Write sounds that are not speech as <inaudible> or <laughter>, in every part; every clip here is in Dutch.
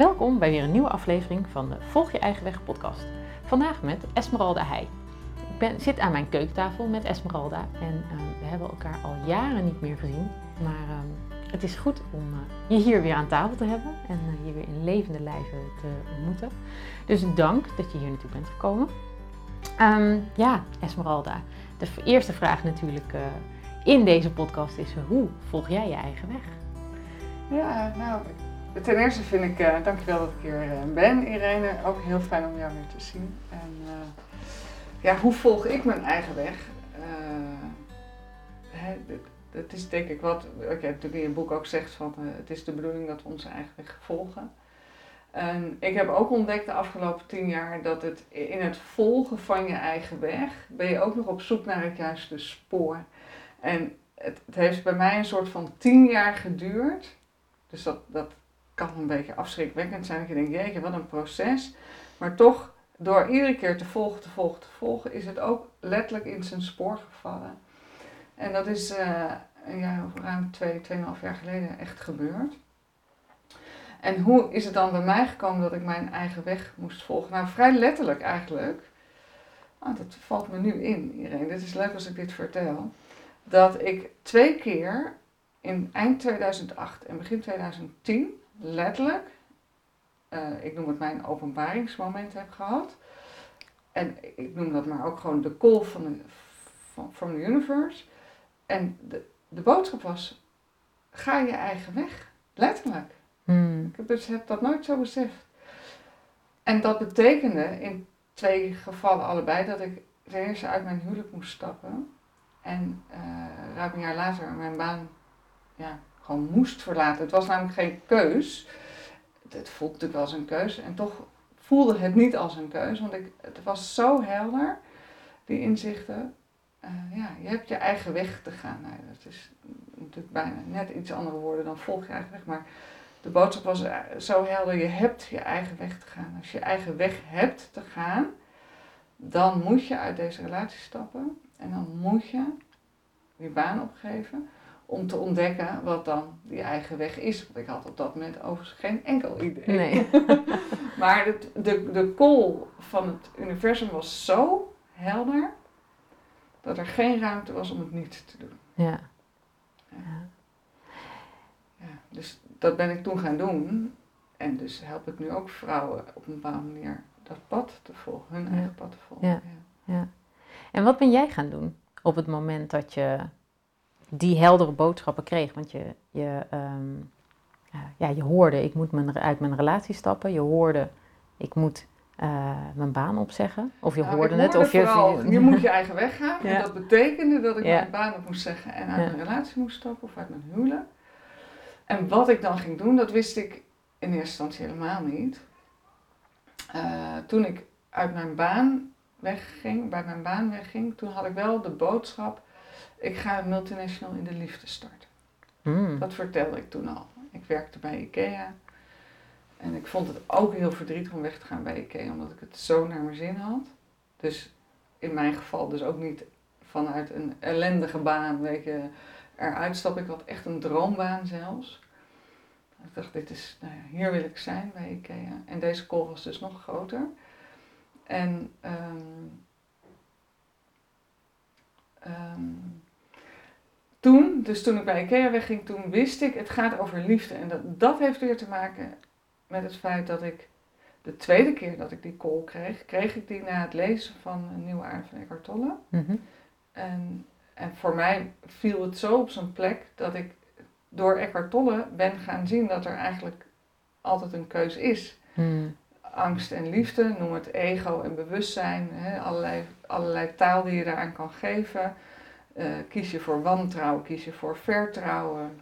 Welkom bij weer een nieuwe aflevering van de Volg je eigen weg podcast. Vandaag met Esmeralda Heij. Ik ben, zit aan mijn keukentafel met Esmeralda en ehm, we hebben elkaar al jaren niet meer gezien. Maar ehm, het is goed om eh, je hier weer aan tafel te hebben en uh, je weer in levende lijven te ontmoeten. Dus dank dat je hier naartoe bent gekomen. Ehm, ja, Esmeralda. De eerste vraag natuurlijk uh, in deze podcast is: hoe volg jij je eigen weg? Ja, nou, ten eerste vind ik, uh, dankjewel dat ik hier uh, ben, Irene. Ook heel fijn om jou weer te zien. En uh, ja, hoe volg ik mijn eigen weg? Hè, dat is denk ik wat, wat jij natuurlijk in je boek ook zegt, van het is de bedoeling dat we onze eigen weg volgen. En ik heb ook ontdekt de afgelopen tien jaar dat het in het volgen van je eigen weg, ben je ook nog op zoek naar het juiste spoor. En het, het heeft bij mij een soort van tien jaar geduurd. Dus dat, dat kan een beetje afschrikwekkend zijn. Dat je denkt, jeetje, wat een proces. Maar toch, door iedere keer te volgen, te volgen, te volgen, is het ook letterlijk in zijn spoor gevallen. En dat is uh, ja, ruim twee, tweeënhalf jaar geleden echt gebeurd. En hoe is het dan bij mij gekomen dat ik mijn eigen weg moest volgen? Nou, vrij letterlijk eigenlijk. Ah, dat valt me nu in, iedereen. Dit is leuk als ik dit vertel. Dat ik twee keer in eind 2008 en begin 2010 letterlijk, uh, ik noem het mijn openbaringsmoment heb gehad. En ik noem dat maar ook gewoon de call van de, van, from the universe. En de, de boodschap was, ga je eigen weg. Letterlijk. Hmm. Ik heb, dus, heb dat nooit zo beseft. En dat betekende in twee gevallen allebei dat ik ten eerste uit mijn huwelijk moest stappen. En uh, ruim een jaar later mijn baan ja, moest verlaten. Het was namelijk geen keus. Het voelde natuurlijk als een keus. En toch voelde het niet als een keus. Want ik, het was zo helder, die inzichten. Uh, ja, je hebt je eigen weg te gaan. Nou, dat is natuurlijk bijna net iets andere woorden dan volg je eigen weg. Maar de boodschap was zo helder, je hebt je eigen weg te gaan. Als je je eigen weg hebt te gaan, dan moet je uit deze relatie stappen. En dan moet je je baan opgeven om te ontdekken wat dan die eigen weg is. Want ik had op dat moment overigens geen enkel idee. Nee. <laughs> maar de, de, de call van het universum was zo helder dat er geen ruimte was om het niet te doen. Ja. ja. ja dus dat ben ik toen gaan doen. En dus help ik nu ook vrouwen op een bepaalde manier dat pad te volgen, hun Ja. eigen pad te volgen. Ja. Ja. En wat ben jij gaan doen op het moment dat je die heldere boodschappen kreeg? Want je, je, ehm, ja, je hoorde, ik moet mijn, uit mijn relatie stappen. Je hoorde, ik moet eh, mijn baan opzeggen. Of je Nou, hoorde het. Of je, vooral, je <laughs> moet je eigen weg gaan. Ja. En dat betekende dat ik Ja. mijn baan op moest zeggen en uit Ja. mijn relatie moest stappen of uit mijn huwelijk. En wat ik dan ging doen, dat wist ik in eerste instantie helemaal niet. Eh, toen ik uit mijn baan wegging, bij mijn baan wegging, toen had ik wel de boodschap, ik ga een multinational in de liefde starten. Hmm. Dat vertelde ik toen al. Ik werkte bij IKEA. En ik vond het ook heel verdrietig om weg te gaan bij IKEA, omdat ik het zo naar mijn zin had. Dus in mijn geval dus ook niet vanuit een ellendige baan, weet je, eruit stappen. Ik had echt een droombaan zelfs. Ik dacht, dit is, nou ja, hier wil ik zijn bij IKEA. En deze call was dus nog groter. En ehm, toen, dus toen ik bij IKEA wegging, toen wist ik, het gaat over liefde. En dat, dat heeft weer te maken met het feit dat ik de tweede keer dat ik die call kreeg, kreeg ik die na het lezen van een Nieuwe Aard van Eckhart Tolle. Mhm. En, en voor mij viel het zo op zijn plek dat ik door Eckhart Tolle ben gaan zien dat er eigenlijk altijd een keus is. Hmm. Angst en liefde, noem het ego en bewustzijn, hè, allerlei, allerlei taal die je daaraan kan geven. Eh, kies je voor wantrouwen, kies je voor vertrouwen.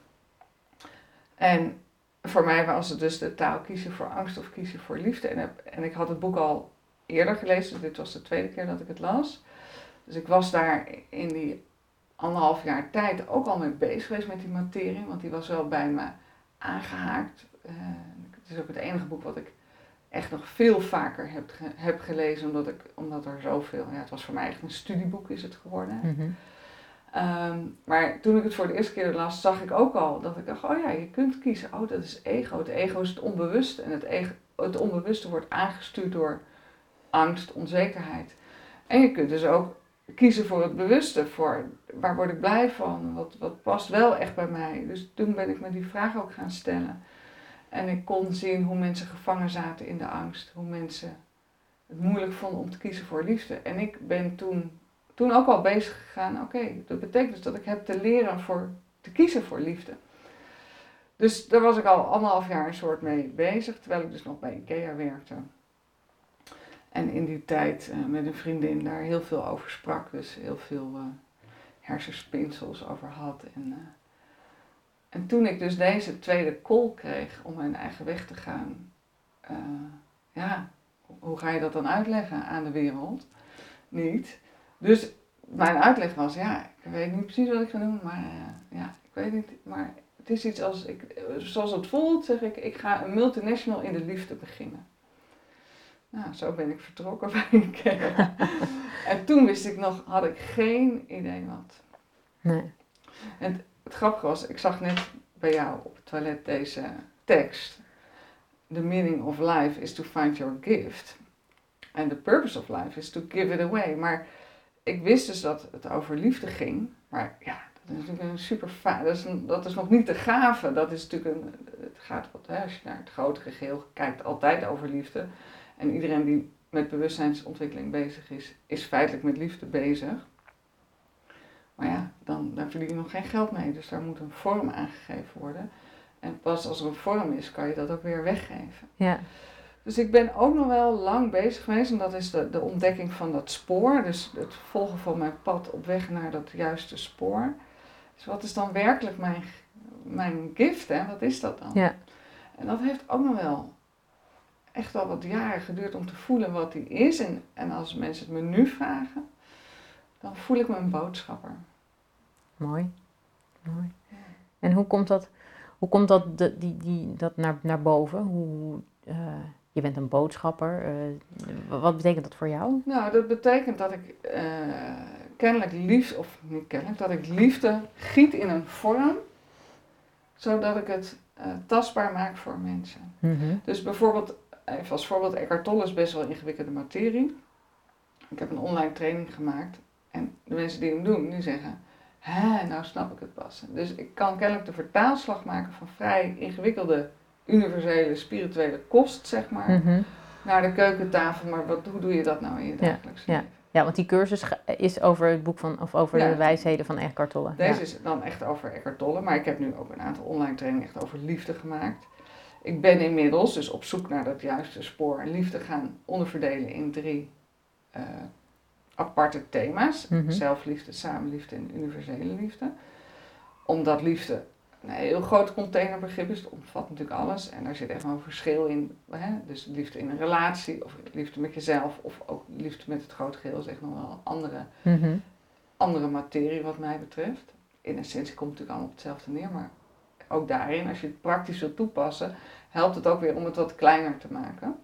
En voor mij was het dus de taal kies je voor angst of kies je voor liefde. En, en ik had het boek al eerder gelezen, dus dit was de tweede keer dat ik het las. Dus ik was daar in die anderhalf jaar tijd ook al mee bezig geweest met die materie, want die was wel bij me aangehaakt. Eh, het is ook het enige boek wat ik echt nog veel vaker heb, heb gelezen, omdat, ik, omdat er zoveel, ja, het was voor mij echt een studieboek is het geworden. Mhm. Ehm, maar toen ik het voor de eerste keer las, zag ik ook al dat ik dacht, oh ja, je kunt kiezen. Oh, dat is ego. Het ego is het onbewuste. En het, het onbewuste wordt aangestuurd door angst, onzekerheid. En je kunt dus ook kiezen voor het bewuste, voor waar word ik blij van, wat, wat past wel echt bij mij. Dus toen ben ik me die vraag ook gaan stellen. En ik kon zien hoe mensen gevangen zaten in de angst, hoe mensen het moeilijk vonden om te kiezen voor liefde. En ik ben toen, toen ook al bezig gegaan, oké, dat betekent dus dat ik heb te leren voor, te kiezen voor liefde. Dus daar was ik al anderhalf jaar een soort mee bezig, terwijl ik dus nog bij IKEA werkte. En in die tijd uh, met een vriendin daar heel veel over sprak. Dus heel veel uh, hersenspinsels over had. En, uh, en toen ik dus deze tweede call kreeg om mijn eigen weg te gaan. ja, hoe ga je dat dan uitleggen aan de wereld? Niet. Dus mijn uitleg was, ja, ik weet niet precies wat ik ga doen. Maar ja, ik weet niet. Maar het is iets als, ik, zoals het voelt, zeg ik, ik ga een multinational in de liefde beginnen. Nou, zo ben ik vertrokken <laughs> bij IKEA. en toen wist ik nog, had ik geen idee wat. Nee. En het, grappige was, ik zag net bij jou op het toilet deze tekst. The meaning of life is to find your gift. And the purpose of life is to give it away. Maar ik wist dus dat het over liefde ging. Maar ja, dat is natuurlijk een super dat is, dat is nog niet de gave. Dat is natuurlijk een, het gaat wat, hè, als je naar het grotere geheel kijkt, altijd over liefde. En iedereen die met bewustzijnsontwikkeling bezig is, is feitelijk met liefde bezig. Maar ja, dan, daar verdien je nog geen geld mee. Dus daar moet een vorm aangegeven worden. En pas als er een vorm is, kan je dat ook weer weggeven. Ja. Dus ik ben ook nog wel lang bezig geweest. En dat is de, de ontdekking van dat spoor. Dus het volgen van mijn pad op weg naar dat juiste spoor. Dus wat is dan werkelijk mijn, mijn gift? Hè? Wat is dat dan? Ja. En dat heeft ook nog wel echt al wat jaren geduurd om te voelen wat die is. En, en als mensen het me nu vragen, dan voel ik me een boodschapper. Mooi. Mooi. En hoe komt dat, hoe komt dat, de, die, die, dat naar, naar boven? Hoe, uh, je bent een boodschapper. Uh, wat betekent dat voor jou? Nou, dat betekent dat ik uh, kennelijk liefde, of niet kennelijk, dat ik liefde giet in een vorm, zodat ik het tastbaar maak voor mensen. Mm Dus bijvoorbeeld even als voorbeeld, Eckhart Tolle is best wel ingewikkelde materie. Ik heb een online training gemaakt en de mensen die hem doen, die zeggen, hè, nou snap ik het pas. Dus ik kan kennelijk de vertaalslag maken van vrij ingewikkelde, universele, spirituele kost, zeg maar, mhm. naar de keukentafel. Maar wat, hoe doe je dat nou in je dagelijks ja, leven? Ja. want die cursus is over het boek van, of over de wijsheden van Eckhart Tolle. Deze is dan echt over Eckhart Tolle, maar ik heb nu ook een aantal online trainingen echt over liefde gemaakt ik ben inmiddels dus op zoek naar dat juiste spoor en liefde gaan onderverdelen in drie uh, aparte thema's. Mhm. Zelfliefde, samenliefde en universele liefde. Omdat liefde een heel groot containerbegrip is. Het omvat natuurlijk alles. En daar zit even een verschil in. Hè? Dus liefde in een relatie, of liefde met jezelf, of ook liefde met het grote geheel is echt nog wel een andere, mhm. andere materie wat mij betreft. In essentie komt het natuurlijk allemaal op hetzelfde neer, maar ook daarin, als je het praktisch wilt toepassen, helpt het ook weer om het wat kleiner te maken.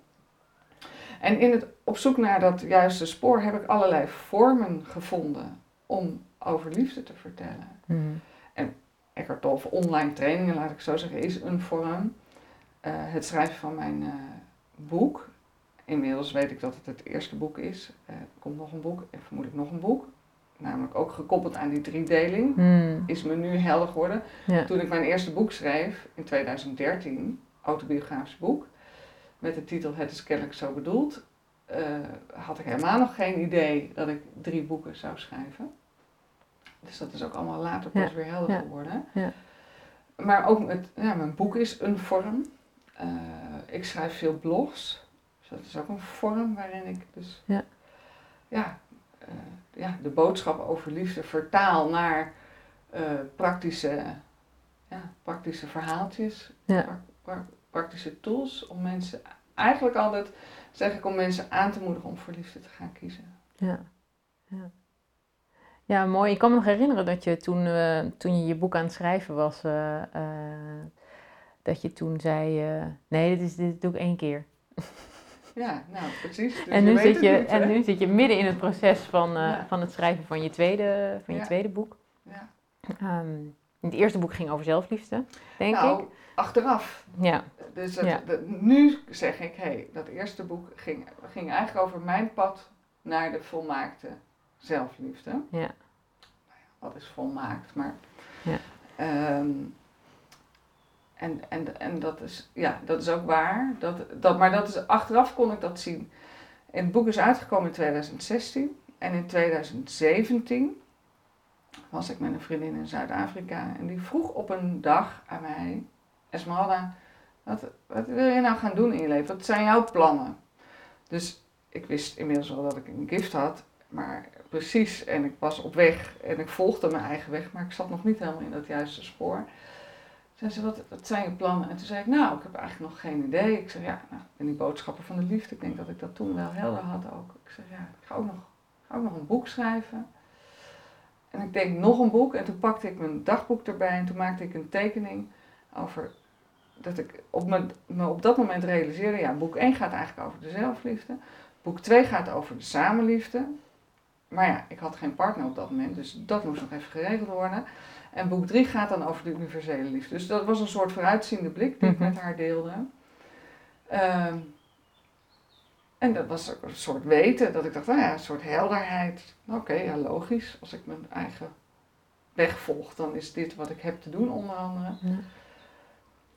En in het op zoek naar dat juiste spoor heb ik allerlei vormen gevonden om over liefde te vertellen. Mm. En Eckhart Tolle online trainingen, laat ik zo zeggen, is een vorm. Uh, het schrijven van mijn uh, boek. Inmiddels weet ik dat het het eerste boek is. Uh, er komt nog een boek en vermoedelijk nog een boek namelijk ook gekoppeld aan die driedeling, hmm. is me nu helder geworden. Toen ik mijn eerste boek schreef in 2013, autobiografisch boek, met de titel Het is kennelijk zo bedoeld, had ik helemaal nog geen idee dat ik drie boeken zou schrijven. Dus dat is ook allemaal later pas weer helder geworden. Ja. Maar ook met, ja, mijn boek is een vorm. Uh, ik schrijf veel blogs. Dus dat is ook een vorm waarin ik dus ja, ja uh, ja, de boodschap over liefde vertaal naar uh, praktische, ja, praktische verhaaltjes, ja. pra praktische tools om mensen, eigenlijk altijd zeg ik om mensen aan te moedigen om voor liefde te gaan kiezen. Ja, ja. Ja mooi. Ik kan me nog herinneren dat je toen, uh, toen je je boek aan het schrijven was, uh, dat je toen zei, nee, dit, is, dit doe ik één keer. <laughs> Ja, nou precies. Dus en, nu zit je, en nu zit je midden in het proces van, van het schrijven van je tweede, van je tweede boek. Ja. Ehm, het eerste boek ging over zelfliefde, denk nou, ik. achteraf. Ja, Dus het- Ja. de- nu zeg ik, hé, hey, dat eerste boek ging, ging eigenlijk over mijn pad naar de volmaakte zelfliefde. Ja. Nou ja, Wat is volmaakt, maar... Ja. Ehm, en, en, en dat is, ja, dat is ook waar. Dat, dat, maar dat is, achteraf kon ik dat zien. En het boek is uitgekomen in 2016. En in 2017 was ik met een vriendin in Zuid-Afrika. En die vroeg op een dag aan mij, Esmeralda, wat, wat wil je nou gaan doen in je leven? Wat zijn jouw plannen? Dus ik wist inmiddels wel dat ik een gift had. Maar precies, en ik was op weg en ik volgde mijn eigen weg, maar ik zat nog niet helemaal in dat juiste spoor. Toen zei ze, wat, zijn je plannen? En toen zei ik, nou, ik heb eigenlijk nog geen idee. Ik zei, ja, nou, ik ben die boodschappen van de liefde. Ik denk dat ik dat toen wel helder had ook. Ik zei, ja, ik ga ook nog, ga ook nog een boek schrijven. En ik denk, nog een boek. En toen pakte ik mijn dagboek erbij en toen maakte ik een tekening over dat ik op me, me op dat moment realiseerde, ja, boek 1 gaat eigenlijk over de zelfliefde. Boek 2 gaat over de samenliefde. Maar ja, ik had geen partner op dat moment, dus dat moest nog even geregeld worden. En boek 3 gaat dan over de universele liefde. Dus dat was een soort vooruitziende blik die ik Mhm. met haar deelde. Ehm, en dat was ook een soort weten, dat ik dacht, nou ja, een soort helderheid. Oké, ja, logisch. Als ik mijn eigen weg volg, dan is dit wat ik heb te doen, onder andere. Ja.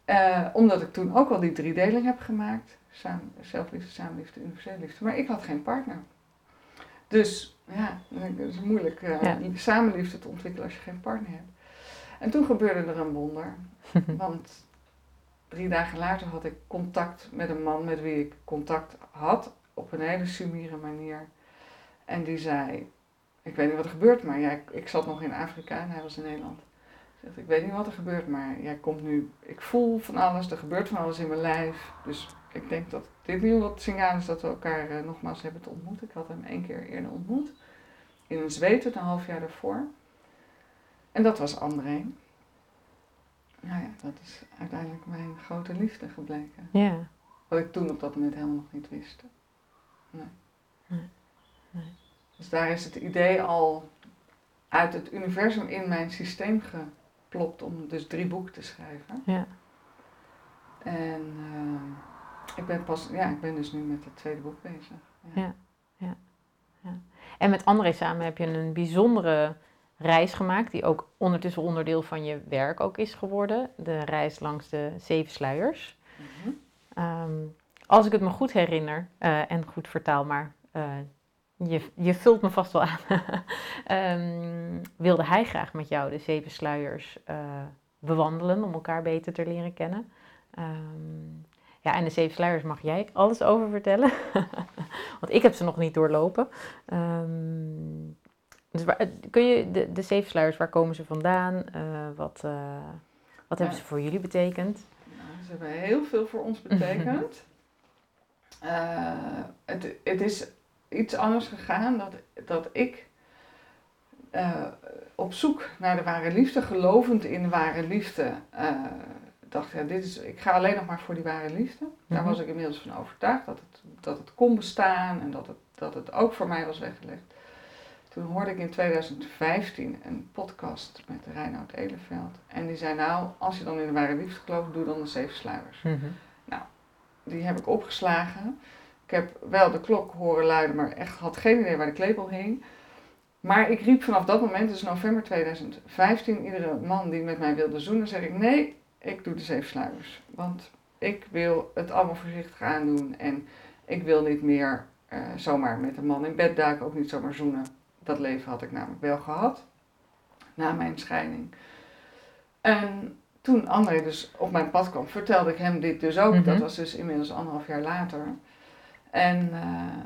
Eh, omdat ik toen ook al die driedeling heb gemaakt. Samen, zelfliefde, samenliefde, universele liefde. Maar ik had geen partner. Dus ja, het is moeilijk Ja. samenliefde te ontwikkelen als je geen partner hebt. En toen gebeurde er een wonder. <laughs> Want drie dagen later had ik contact met een man met wie ik contact had. Op een hele sumiere manier. En die zei, ik weet niet wat er gebeurt, maar jij, ik zat nog in Afrika en hij was in Nederland. Zegt, ik weet niet wat er gebeurt, maar jij komt nu, ik voel van alles, er gebeurt van alles in mijn lijf. Dus ik denk dat dit nu wat signaal is dat we elkaar eh, nogmaals hebben te ontmoeten. Ik had hem één keer eerder ontmoet. In een Zweden, een half jaar daarvoor. En dat was André. Nou ja, dat is uiteindelijk mijn grote liefde gebleken. Ja. Wat ik toen op dat moment helemaal nog niet wist. Nee. Nee. Nee. Dus daar is het idee al uit het universum in mijn systeem geplopt om dus drie boeken te schrijven. Ja. En eh, ik ben pas, ja, ik ben dus nu met het tweede boek bezig. Ja. En met André samen heb je een bijzondere reis gemaakt, die ook ondertussen onderdeel van je werk ook is geworden. De reis langs de zeven sluiers. Mhm. Ehm, als ik het me goed herinner eh, en goed vertaal, maar eh, je, je vult me vast wel aan, <laughs> Ehm, wilde hij graag met jou de zeven sluiers eh, bewandelen om elkaar beter te leren kennen. Ehm, ja, en de zeven sluiers mag jij alles over vertellen, <laughs> want ik heb ze nog niet doorlopen. Ehm, dus waar, eh, kun je de, de zeven sluiers, waar komen ze vandaan? Eh, wat eh, wat hebben ze voor jullie betekend? Nou, ze hebben heel veel voor ons <laughs> betekend. Het, het is iets anders gegaan dat, dat ik op zoek naar de ware liefde, gelovend in de ware liefde, dacht ja, dit is, ik ga alleen nog maar voor die ware liefde. Daar Mhm. was ik inmiddels van overtuigd dat het, dat het kon bestaan en dat het, dat het ook voor mij was weggelegd. Toen hoorde ik in 2015 een podcast met Reinoud Eleveld. En die zei nou, als je dan in de ware liefde gelooft, doe dan de zeven sluiers. Mhm. Die heb ik opgeslagen. Ik heb wel de klok horen luiden, maar echt had geen idee waar de klepel hing. Maar ik riep vanaf dat moment, dus november 2015, iedere man die met mij wilde zoenen, zeg ik nee, ik doe de zeven sluiers. Want ik wil het allemaal voorzichtig aandoen en ik wil niet meer eh, zomaar met een man in bed duiken, ook niet zomaar zoenen. Dat leven had ik namelijk wel gehad, na mijn scheiding. En toen André dus op mijn pad kwam, vertelde ik hem dit dus ook. Mhm. Dat was dus inmiddels anderhalf jaar later. En eh,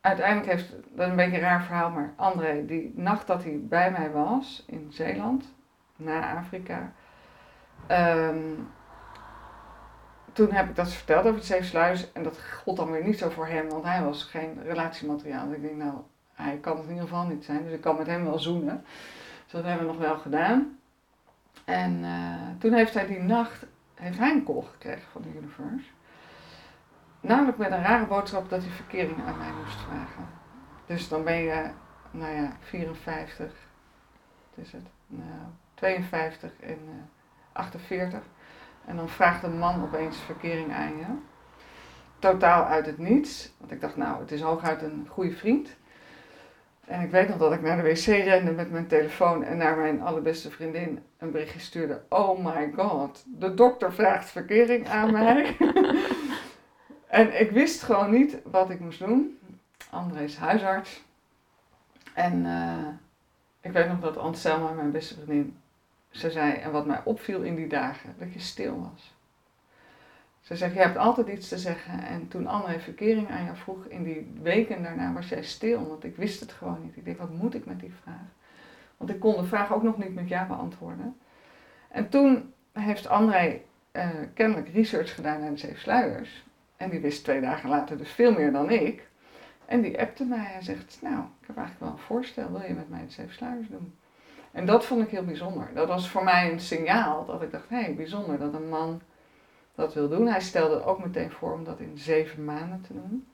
uiteindelijk heeft, dat is een beetje een raar verhaal, maar André, die nacht dat hij bij mij was in Zeeland, na Afrika, ehm, toen heb ik dat verteld over het zeven sluis en dat gold dan weer niet zo voor hem, want hij was geen relatiemateriaal. Dus ik denk, nou, hij kan het in ieder geval niet zijn, dus ik kan met hem wel zoenen. Dus dat hebben we nog wel gedaan. En eh, toen heeft hij die nacht heeft hij een call gekregen van de universe. Namelijk met een rare boodschap dat hij verkering aan mij moest vragen. Dus dan ben je, nou ja, 54. wat is het, nou, 52 en uh, 48. En dan vraagt een man opeens verkering aan je. Totaal uit het niets. Want ik dacht, nou, het is hooguit een goede vriend. En ik weet nog dat ik naar de wc rende met mijn telefoon en naar mijn allerbeste vriendin een berichtje stuurde. Oh my god, de dokter vraagt verkering aan mij. <laughs> en ik wist gewoon niet wat ik moest doen. André is huisarts. En uh, ik weet nog dat Anselma, mijn beste vriendin, ze zei, en wat mij opviel in die dagen, dat je stil was. Ze zegt, je hebt altijd iets te zeggen. En toen Anne verkering aan jou vroeg, in die weken daarna was jij stil, want ik wist het gewoon niet. Ik dacht, wat moet ik met die vraag? Want ik kon de vraag ook nog niet met ja beantwoorden. En toen heeft André uh, kennelijk research gedaan naar de Zeven Sluiers. En die wist twee dagen later dus veel meer dan ik. En die appte mij. Hij zegt, nou, ik heb eigenlijk wel een voorstel. Wil je met mij de Zeven Sluiers doen? En dat vond ik heel bijzonder. Dat was voor mij een signaal dat ik dacht, hé, hey, bijzonder dat een man dat wil doen. Hij stelde ook meteen voor om dat in zeven maanden te doen.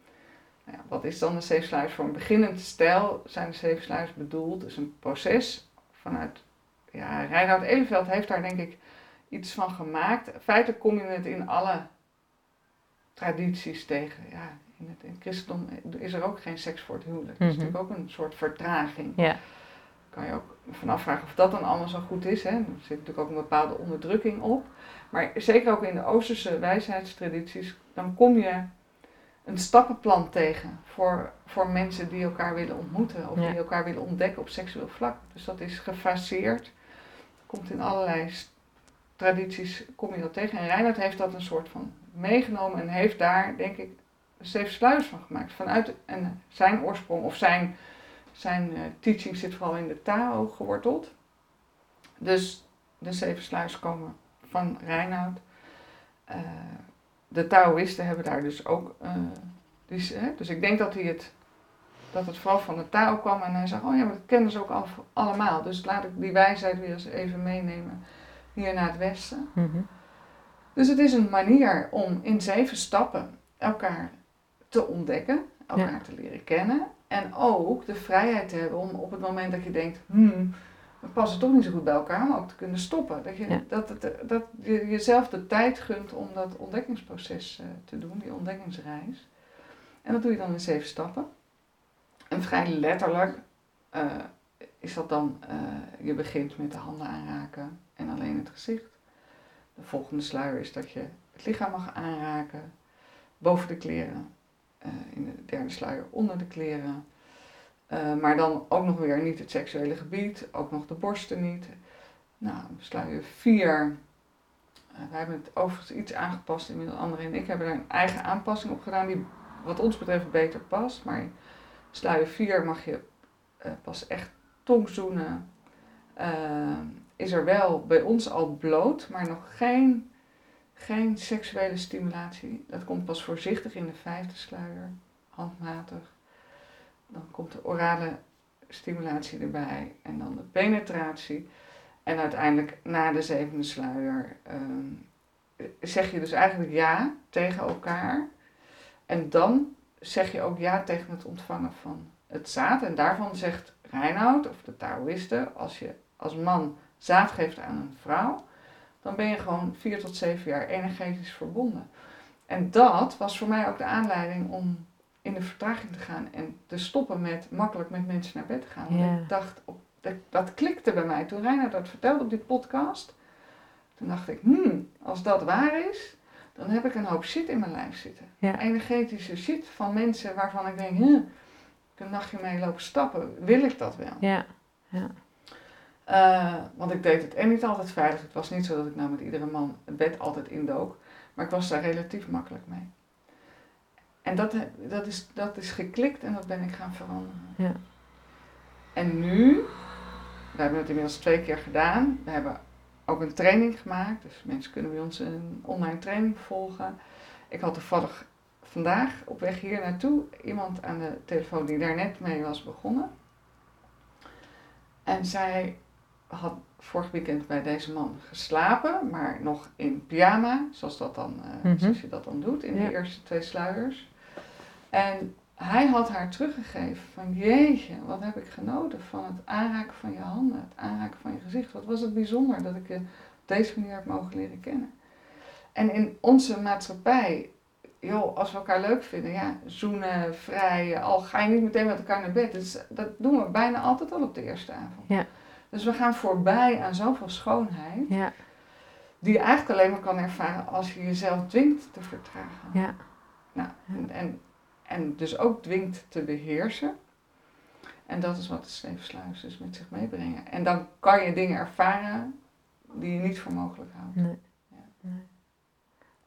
Nou ja, wat is dan de zeven sluis? Voor een beginnend stijl zijn de zeven sluis bedoeld. Dus een proces vanuit, ja, Reinhard Eleveld heeft daar denk ik iets van gemaakt. Feitelijk kom je het in alle tradities tegen. Ja, in het, in christendom is er ook geen seks voor het huwelijk. Dat is mhm. natuurlijk ook een soort vertraging. Ja. Kan je ook van afvragen of dat dan allemaal zo goed is. Hè? Er zit natuurlijk ook een bepaalde onderdrukking op. Maar zeker ook in de Oosterse wijsheidstradities, dan kom je een stappenplan tegen voor, voor mensen die elkaar willen ontmoeten of die elkaar willen ontdekken op seksueel vlak. Dus dat is gefaseerd, komt in allerlei tradities, kom je dat tegen. En Reinhard heeft dat een soort van meegenomen en heeft daar, denk ik, een zeven sluis van gemaakt. Vanuit en zijn oorsprong of zijn, zijn uh, teaching zit vooral in de Tao geworteld. Dus de zeven sluis komen van Reinoud. Uh, de Taoïsten hebben daar dus ook. Uh, dus, hè, dus ik denk dat, hij het, dat het vooral van de Tao kwam en hij zegt: Oh ja, maar dat kennen ze ook al, allemaal. Dus laat ik die wijsheid weer eens even meenemen hier naar het Westen. Mhm. Dus het is een manier om in zeven stappen elkaar te ontdekken, elkaar te leren kennen. En ook de vrijheid te hebben om op het moment dat je denkt, hmm, we passen toch niet zo goed bij elkaar, om ook te kunnen stoppen. Dat je, dat, dat je jezelf de tijd gunt om dat ontdekkingsproces uh, te doen, die ontdekkingsreis. En dat doe je dan in zeven stappen. En vrij letterlijk uh, is dat dan, uh, je begint met de handen aanraken en alleen het gezicht. De volgende sluier is dat je het lichaam mag aanraken, boven de kleren. In de derde sluier onder de kleren. Uh, maar dan ook nog weer niet het seksuele gebied, ook nog de borsten niet. Nou, sluier 4. Uh, wij hebben het overigens iets aangepast, inmiddels André en ik hebben er een eigen aanpassing op gedaan die wat ons betreft beter past. Maar sluier 4 mag je uh, pas echt tongzoenen. is er wel bij ons al bloot, maar nog geen, geen seksuele stimulatie. Dat komt pas voorzichtig in de vijfde sluier, handmatig. Dan komt de orale stimulatie erbij en dan de penetratie. En uiteindelijk na de zevende sluier ehm, zeg je dus eigenlijk ja tegen elkaar. En dan zeg je ook ja tegen het ontvangen van het zaad. En daarvan zegt Reinoud of de Taoïsten, als je als man zaad geeft aan een vrouw, dan ben je gewoon vier tot zeven jaar energetisch verbonden. En dat was voor mij ook de aanleiding om in de vertraging te gaan en te stoppen met makkelijk met mensen naar bed te gaan. Want ik dacht, op, dat, dat, klikte bij mij. Toen Reiner dat vertelde op dit podcast, toen dacht ik, hmm, als dat waar is, dan heb ik een hoop shit in mijn lijf zitten. Energetische shit van mensen waarvan ik denk, ik een nachtje mee lopen stappen, wil ik dat wel? Ja. ja. Uh, want ik deed het en niet altijd veilig. Het was niet zo dat ik nou met iedere man het bed altijd indook. Maar ik was daar relatief makkelijk mee. En dat, dat, is, dat is geklikt en dat ben ik gaan veranderen. Ja. En nu, we hebben het inmiddels twee keer gedaan. We hebben ook een training gemaakt. Dus mensen kunnen bij ons een online training volgen. Ik had toevallig vandaag op weg hier naartoe iemand aan de telefoon die daar net mee was begonnen. En zij had vorig weekend bij deze man geslapen, maar nog in pyjama, zoals, dat dan, uh, zoals je dat dan doet in de eerste twee sluiers. En hij had haar teruggegeven van jeetje, wat heb ik genoten van het aanraken van je handen, het aanraken van je gezicht. Wat was het bijzonder dat ik je op deze manier heb mogen leren kennen. En in onze maatschappij, joh, als we elkaar leuk vinden, ja, zoenen, vrij, al ga je niet meteen met elkaar naar bed. Dus dat doen we bijna altijd al op de eerste avond. Ja. Dus we gaan voorbij aan zoveel schoonheid, Ja, die je eigenlijk alleen maar kan ervaren als je jezelf dwingt te vertragen. ja, Nou, en, en, en dus ook dwingt te beheersen. En dat is wat de sleepsluis dus met zich meebrengen. En dan kan je dingen ervaren die je niet voor mogelijk houdt. nee. Ja. nee.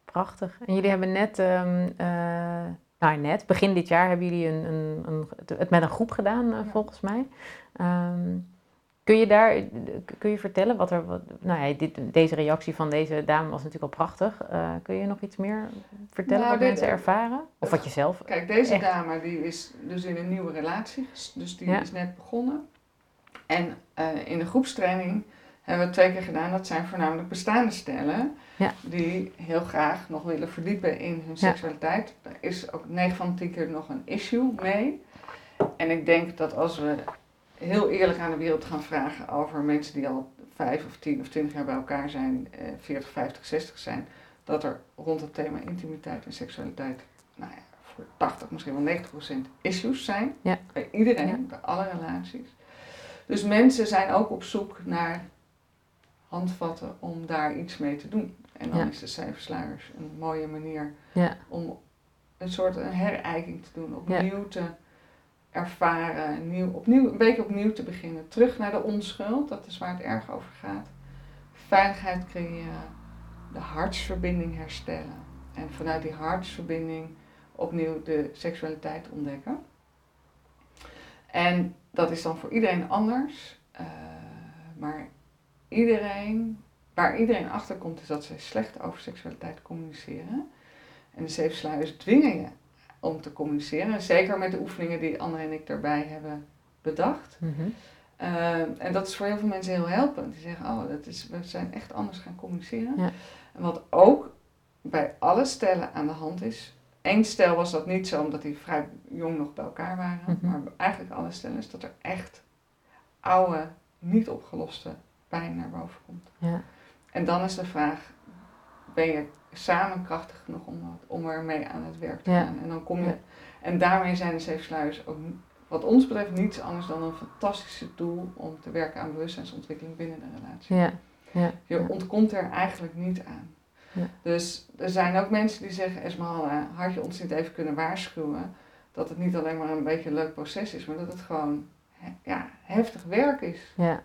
Prachtig. En jullie hebben net, ehm, eh, nou net, begin dit jaar hebben jullie een, een, een, het met een groep gedaan, eh, Ja. volgens mij. Ehm, kun je daar, kun je vertellen wat er, wat, nou ja, dit, deze reactie van deze dame was natuurlijk al prachtig. Eh, kun je nog iets meer vertellen Nou, wat dit- mensen ervaren? Of wat je zelf, Kijk, deze Echt. dame die is dus in een nieuwe relatie, dus die Ja. is net begonnen. En eh, in de groepstraining hebben we twee keer gedaan. Dat zijn voornamelijk bestaande stellen Ja. die heel graag nog willen verdiepen in hun seksualiteit. Daar is ook 9 van de 10 keer nog een issue mee. En ik denk dat als we heel eerlijk aan de wereld gaan vragen over mensen die al 5 of 10 of 20 jaar bij elkaar zijn, eh, 40, 50, 60 zijn, dat er rond het thema intimiteit en seksualiteit, nou ja, voor 80, misschien wel 90% issues zijn. Ja. Bij iedereen, Ja. bij alle relaties. Dus mensen zijn ook op zoek naar handvatten om daar iets mee te doen. En dan Ja. is de cijfersluiers een mooie manier ja, om een soort een herijking te doen, opnieuw te ervaren, nieuw, opnieuw, een beetje opnieuw te beginnen. Terug naar de onschuld, dat is waar het erg over gaat. Veiligheid creëren, de hartsverbinding herstellen. En vanuit die hartsverbinding opnieuw de seksualiteit ontdekken. En dat is dan voor iedereen anders. eh, maar iedereen, waar iedereen achter komt, is dat ze slecht over seksualiteit communiceren. En de zeven sluiers dwingen je om te communiceren. En zeker met de oefeningen die Anne en ik daarbij hebben bedacht. mhm, Eh, en dat is voor heel veel mensen heel helpend. Die zeggen, oh, dat is, we zijn echt anders gaan communiceren. Ja. En wat ook bij alle stellen aan de hand is. Eén stel was dat niet zo, omdat die vrij jong nog bij elkaar waren. Mhm. Maar eigenlijk alle stellen is dat er echt oude, niet opgeloste pijn naar boven komt. ja, En dan is de vraag, ben je samen krachtig genoeg om, om ermee aan het werk te Ja. gaan? En, dan kom je, en daarmee zijn de zeven sluiers ook wat ons betreft niets anders dan een fantastische tool om te werken aan bewustzijnsontwikkeling binnen de relatie. ja, ja, Je ja. ontkomt er eigenlijk niet aan. Ja. Dus er zijn ook mensen die zeggen, Esmeralda, had je ons niet even kunnen waarschuwen dat het niet alleen maar een beetje een leuk proces is, maar dat het gewoon he- ja, heftig werk is. ja.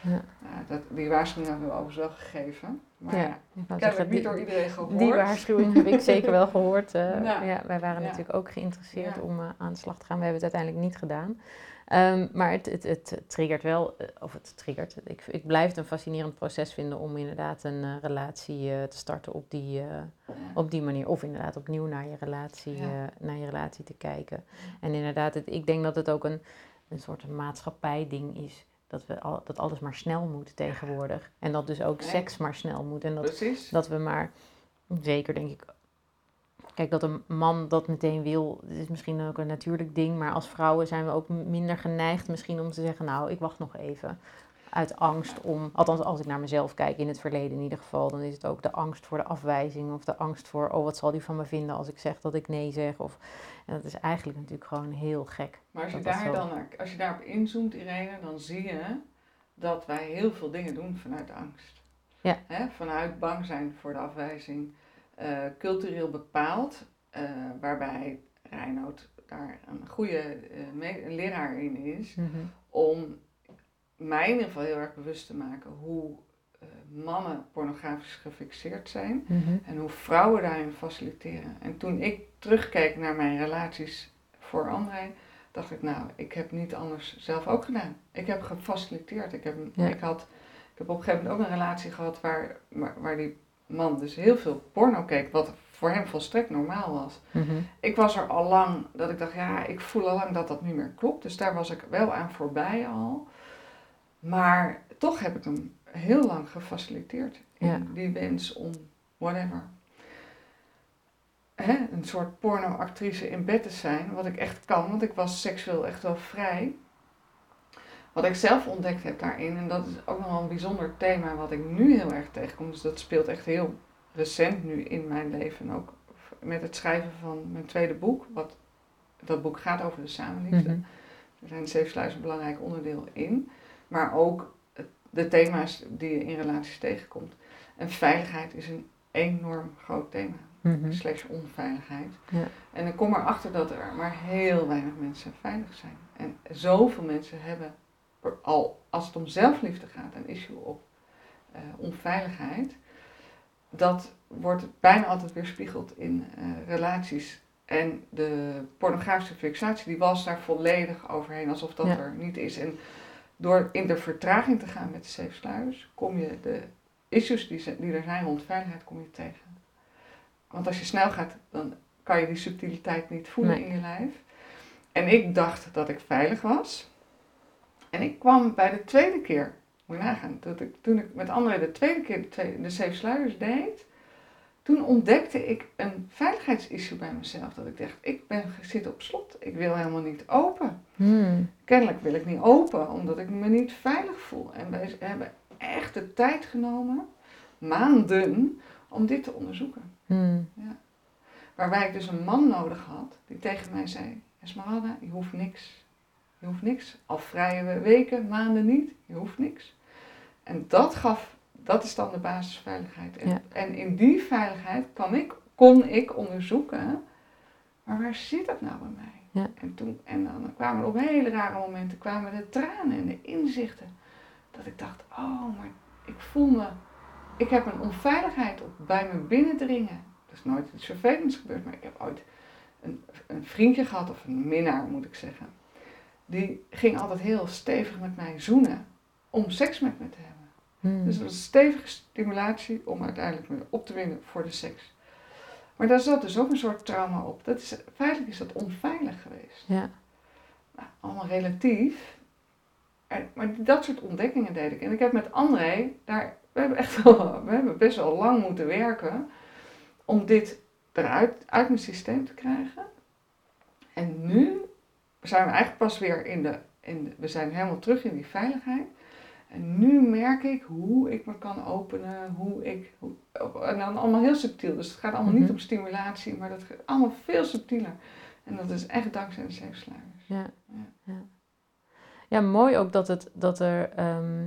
Nou, dat, die waarschuwing hebben we overigens wel gegeven. Maar Ja, ja, ik zeggen, niet die- door iedereen gehoord. Die waarschuwing heb ik zeker wel gehoord. eh, Ja. ja, wij waren Ja. natuurlijk ook geïnteresseerd Ja. om eh, aan de slag te gaan. We hebben het uiteindelijk niet gedaan. Ehm, maar het, het, het triggert wel, eh, of het triggert. Ik, ik blijf het een fascinerend proces vinden om inderdaad een eh, relatie eh, te starten op die, eh, Ja. op die manier. Of inderdaad opnieuw naar je relatie, Ja. eh, naar je relatie te kijken. En inderdaad, het, ik denk dat het ook een, een soort maatschappij-ding is. Dat, we al, dat alles maar snel moet tegenwoordig. En dat dus ook Nee. seks maar snel moet. En dat Precies. dat we maar, zeker denk ik, kijk dat een man dat meteen wil, is misschien ook een natuurlijk ding, maar als vrouwen zijn we ook minder geneigd misschien om te zeggen, nou ik wacht nog even. Uit angst om, althans als ik naar mezelf kijk, in het verleden in ieder geval, dan is het ook de angst voor de afwijzing of de angst voor, oh wat zal die van me vinden als ik zeg dat ik nee zeg. Of, en dat is eigenlijk natuurlijk gewoon heel gek. Maar als je, daar zo- dan, als je daarop inzoomt, Irene, dan zie je dat wij heel veel dingen doen vanuit angst. Ja. Hè, vanuit bang zijn voor de afwijzing. eh, cultureel bepaald, eh, waarbij Reinoud daar een goede eh, leraar in is. om mij in ieder geval heel erg bewust te maken hoe eh, mannen pornografisch gefixeerd zijn en hoe vrouwen daarin faciliteren. En toen ik terugkeek naar mijn relaties voor André, dacht ik, nou, ik heb niet anders zelf ook gedaan. Ik heb gefaciliteerd. Ik heb, Ja. ik had, ik heb op een gegeven moment ook een relatie gehad waar, waar, waar die man dus heel veel porno keek, wat voor hem volstrekt normaal was. Ik was er al lang dat ik dacht, ja, ik voel al lang dat dat niet meer klopt. Dus daar was ik wel aan voorbij al. Maar toch heb ik hem heel lang gefaciliteerd in Ja. die wens om whatever. hè, een soort pornoactrice in bed te zijn, wat ik echt kan, want ik was seksueel echt wel vrij. Wat ik zelf ontdekt heb daarin, en dat is ook nog wel een bijzonder thema wat ik nu heel erg tegenkom, dus dat speelt echt heel recent nu in mijn leven, ook met het schrijven van mijn tweede boek, wat dat boek gaat over de samenliefde. Mhm. Er zijn zeven een belangrijk onderdeel in, maar ook de thema's die je in relaties tegenkomt. En veiligheid is een enorm groot thema. Mhm. Slash onveiligheid. Ja. En ik kom erachter dat er maar heel weinig mensen veilig zijn. En zoveel mensen hebben al, als het om zelfliefde gaat, een issue op uh, onveiligheid. Dat wordt bijna altijd weerspiegeld in uh, relaties. En de pornografische fixatie, die was daar volledig overheen, alsof dat Ja. er niet is. En door in de vertraging te gaan met de safe sluis, kom je de issues die, die er zijn rond veiligheid, kom je tegen. Want als je snel gaat, dan kan je die subtiliteit niet voelen Nee. in je lijf. En ik dacht dat ik veilig was. En ik kwam bij de tweede keer, moet je nagaan, dat ik, toen ik met anderen de tweede keer de, tweede, de safe sluiers deed, toen ontdekte ik een veiligheidsissue bij mezelf. Dat ik dacht, ik ben, zit op slot, ik wil helemaal niet open. Hmm. Kennelijk wil ik niet open, omdat ik me niet veilig voel. En wij hebben echt de tijd genomen, maanden, om dit te onderzoeken. Hmm. Waarbij ik dus een man nodig had die tegen mij zei: Esmeralda, je hoeft niks. Je hoeft niks. Al vrije weken, maanden niet. Je hoeft niks. En dat gaf, dat is dan de basisveiligheid. En, Ja. en in die veiligheid kan ik, kon ik onderzoeken, maar waar zit dat nou bij mij? Ja. En, toen, en dan kwamen er op hele rare momenten kwamen de tranen en de inzichten. Dat ik dacht, oh, maar ik voel me, ik heb een onveiligheid op bij me binnendringen. Er is nooit iets vervelends gebeurd, maar ik heb ooit een, een vriendje gehad, of een minnaar moet ik zeggen. Die ging altijd heel stevig met mij zoenen om seks met me te hebben. Hmm. Dus dat was een stevige stimulatie om uiteindelijk me op te winnen voor de seks. Maar daar zat dus ook een soort trauma op. Dat is, feitelijk is dat onveilig geweest. Ja. Nou, allemaal relatief. En, maar dat soort ontdekkingen deed ik. En ik heb met André, daar, we, hebben echt wel, we hebben best wel lang moeten werken om dit eruit uit mijn systeem te krijgen. En nu zijn we eigenlijk pas weer in de, in de, we zijn helemaal terug in die veiligheid. En nu merk ik hoe ik me kan openen, hoe ik, hoe, en dan allemaal heel subtiel. Dus het gaat allemaal niet Mhm. om stimulatie, maar dat gaat allemaal veel subtieler. En dat is echt dankzij de zeepsluiers. Ja. Ja. Ja. ja, mooi ook dat, het, dat, er, ehm,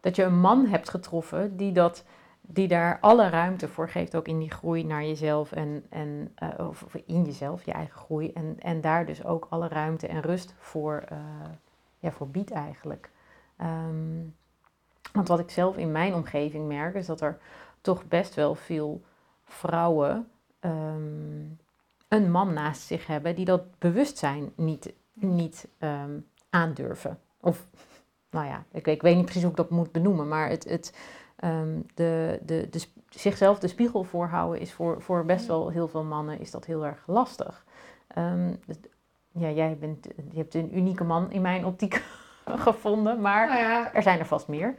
dat je een man hebt getroffen die, dat, die daar alle ruimte voor geeft, ook in die groei naar jezelf en, en eh, of of in jezelf, je eigen groei. En, en daar dus ook alle ruimte en rust voor, eh, ja, voor biedt eigenlijk. Ehm, want wat ik zelf in mijn omgeving merk, is dat er toch best wel veel vrouwen ehm, een man naast zich hebben die dat bewustzijn niet, niet ehm, aandurven. Of, nou ja, ik, ik weet niet precies hoe ik dat moet benoemen, maar het, het, de, de, de, zichzelf de spiegel voorhouden is voor, voor best wel heel veel mannen is dat heel erg lastig. Ja, jij bent, je hebt een unieke man in mijn optiek <laughs> gevonden, maar Nou ja, er zijn er vast meer.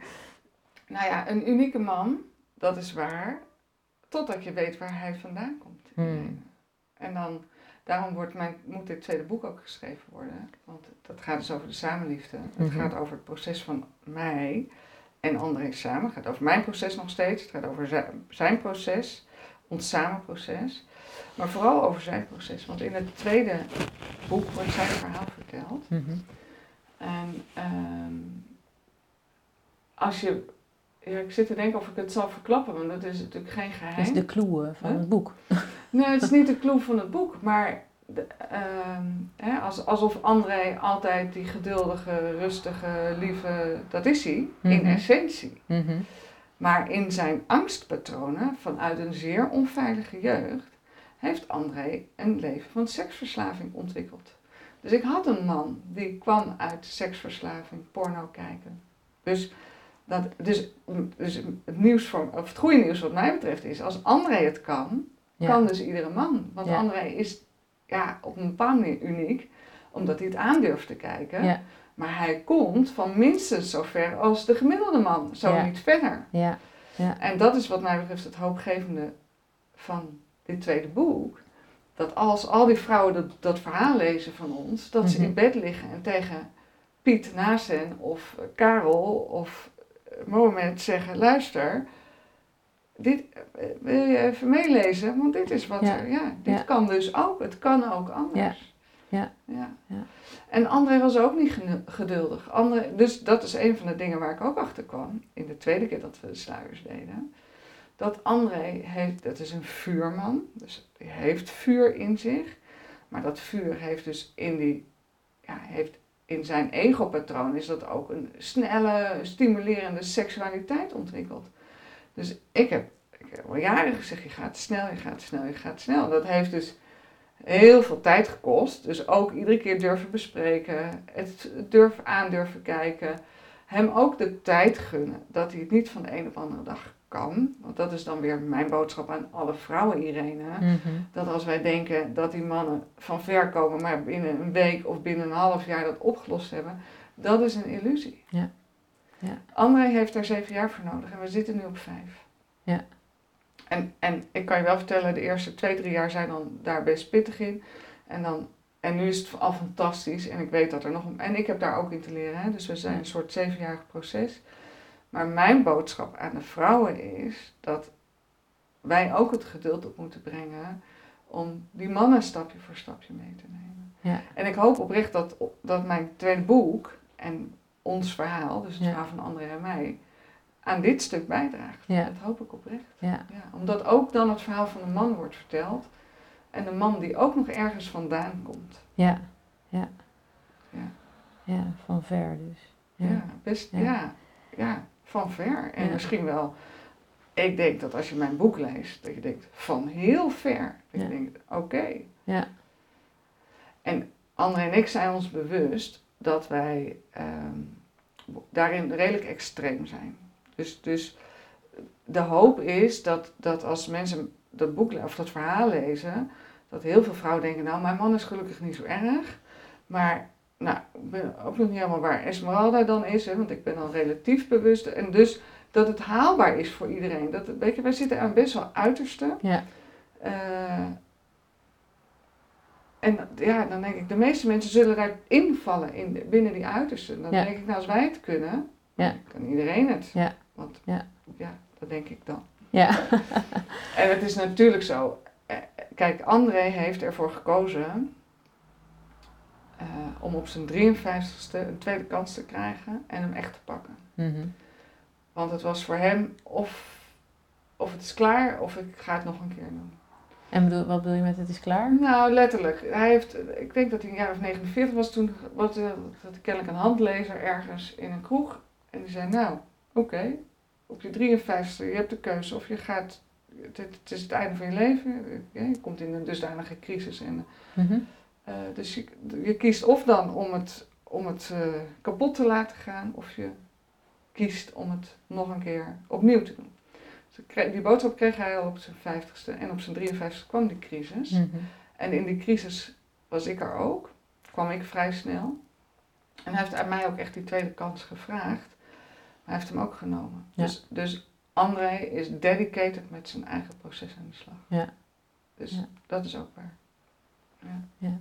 nou ja, een unieke man, dat is waar, totdat je weet waar hij vandaan komt. Hmm. En dan, daarom wordt mijn, moet dit tweede boek ook geschreven worden, want dat gaat dus over de samenliefde. Het Mhm. gaat over het proces van mij en André samen. Het gaat over mijn proces nog steeds, het gaat over zijn, zijn proces, ons samenproces. Maar vooral over zijn proces, want in het tweede boek wordt zijn verhaal verteld. Mhm. En ehm, als je. Ja, ik zit te denken of ik het zal verklappen, want dat is natuurlijk geen geheim. Dat is de clue eh, van Huh? het boek. <laughs> Nee, het is niet de clue van het boek, maar de, ehm, hè, als, alsof André altijd die geduldige, rustige, lieve, dat is hij, in Mhm. essentie. Mhm. Maar in zijn angstpatronen vanuit een zeer onveilige jeugd heeft André een leven van seksverslaving ontwikkeld. Dus ik had een man die kwam uit seksverslaving, porno kijken. Dus, dat, dus, dus het, nieuws voor, of het goede nieuws wat mij betreft is, als André het kan, Ja. kan dus iedere man. Want Ja. André is ja, op een bepaalde manier uniek, omdat hij het aandurft te kijken. Ja, Maar hij komt van minstens zo ver als de gemiddelde man, zo Ja. niet verder. ja, En dat is wat mij betreft het hoopgevende van dit tweede boek. Dat als al die vrouwen dat, dat verhaal lezen van ons, dat ze Mhm. in bed liggen en tegen Piet naast hen of Karel of Mohamed zeggen: luister, dit, wil je even meelezen? Want dit is wat Ja. er, ja, dit Ja. kan dus ook, het kan ook anders. Ja. ja. Ja. En André was ook niet geduldig. André, dus dat is een van de dingen waar ik ook achter kwam, in de tweede keer dat we de sluiers deden. Dat André heeft, dat is een vuurman, dus hij heeft vuur in zich. Maar dat vuur heeft dus in die, ja, heeft in zijn egopatroon is dat ook een snelle, stimulerende seksualiteit ontwikkeld. Dus ik heb, al jaren gezegd, je gaat snel, je gaat snel, je gaat snel. Dat heeft dus heel veel tijd gekost. Dus ook iedere keer durven bespreken, het durven aan durven kijken. Hem ook de tijd gunnen dat hij het niet van de een op de andere dag kan. Want dat is dan weer mijn boodschap aan alle vrouwen, Irene. Mhm. Dat als wij denken dat die mannen van ver komen, maar binnen een week of binnen een half jaar dat opgelost hebben, dat is een illusie. Ja. Ja. André heeft daar zeven jaar voor nodig en we zitten nu op vijf. Ja. En, en ik kan je wel vertellen, de eerste twee, drie jaar zijn dan daar best pittig in. En, dan, en nu is het al fantastisch en ik weet dat er nog... En ik heb daar ook in te leren, hè? dus we zijn een soort zevenjarig proces. Maar mijn boodschap aan de vrouwen is dat wij ook het geduld op moeten brengen om die mannen stapje voor stapje mee te nemen. Ja. En ik hoop oprecht dat, dat mijn tweede boek en ons verhaal, dus het Ja. verhaal van André en mij, aan dit stuk bijdraagt. Ja. Dat hoop ik oprecht. Ja. Ja, omdat ook dan het verhaal van de man wordt verteld. En de man die ook nog ergens vandaan komt. Ja. Ja. Ja. Ja, van ver dus. Ja, best, Ja. ja. Van ver. En Ja. misschien wel, ik denk dat als je mijn boek leest, dat je denkt van heel ver. Dat Ja. je denkt, oké. Ja. En André en ik zijn ons bewust dat wij ehm, daarin redelijk extreem zijn. Dus, dus de hoop is dat, dat als mensen dat boek of dat verhaal lezen, dat heel veel vrouwen denken, nou mijn man is gelukkig niet zo erg. Maar nou, ik ben ook nog niet helemaal waar Esmeralda dan is, hè, want ik ben dan relatief bewust. En dus dat het haalbaar is voor iedereen. Dat, weet je, wij zitten aan best wel uiterste. Ja. Eh, en ja, dan denk ik, de meeste mensen zullen daar invallen in, de- binnen die uitersten. Dan Ja. denk ik, nou als wij het kunnen, Ja. kan iedereen het. Ja. Want Ja. ja, dat denk ik dan. Ja. <laughs> En het is natuurlijk zo. eh, Kijk, André heeft ervoor gekozen eh, om op zijn 53ste een tweede kans te krijgen en hem echt te pakken. Mhm. Want het was voor hem of, of het is klaar of ik ga het nog een keer doen. En bedoel, wat bedoel je met het is klaar? Nou, letterlijk. Hij heeft, ik denk dat hij een jaar of 49 was toen, was, eh, had hij kennelijk een handlezer ergens in een kroeg. En die zei, nou, oké, op je 53ste, je hebt de keuze of je gaat, het, het is het einde van je leven, eh, je komt in een dusdanige crisis. En, Mhm. Eh, dus je, je kiest of dan om het, om het eh, kapot te laten gaan, of je kiest om het nog een keer opnieuw te doen. Dus die boodschap kreeg hij al op zijn 50ste en op zijn 53ste kwam die crisis. Mhm. En in die crisis was ik er ook, kwam ik vrij snel. En hij heeft aan mij ook echt die tweede kans gevraagd. Maar hij heeft hem ook genomen. Ja. Dus, dus André is dedicated met zijn eigen proces aan de slag. Ja. Dus Ja. dat is ook waar. Ja. Ja.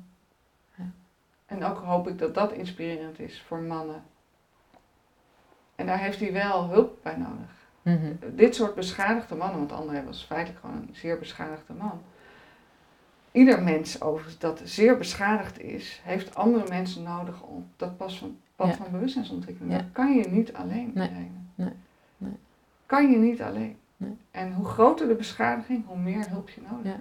En ook hoop ik dat dat inspirerend is voor mannen. En daar heeft hij wel hulp bij nodig Mhm. dit soort beschadigde mannen, want André was feitelijk gewoon een zeer beschadigde man. Ieder mens overigens dat zeer beschadigd is, heeft andere mensen nodig op dat pas van, pad Ja. van bewustzijnsontwikkeling. Ja. Dat kan je niet alleen. Nee. Nee. Nee. Kan je niet alleen. Nee. En hoe groter de beschadiging, hoe meer hulp je nodig Ja.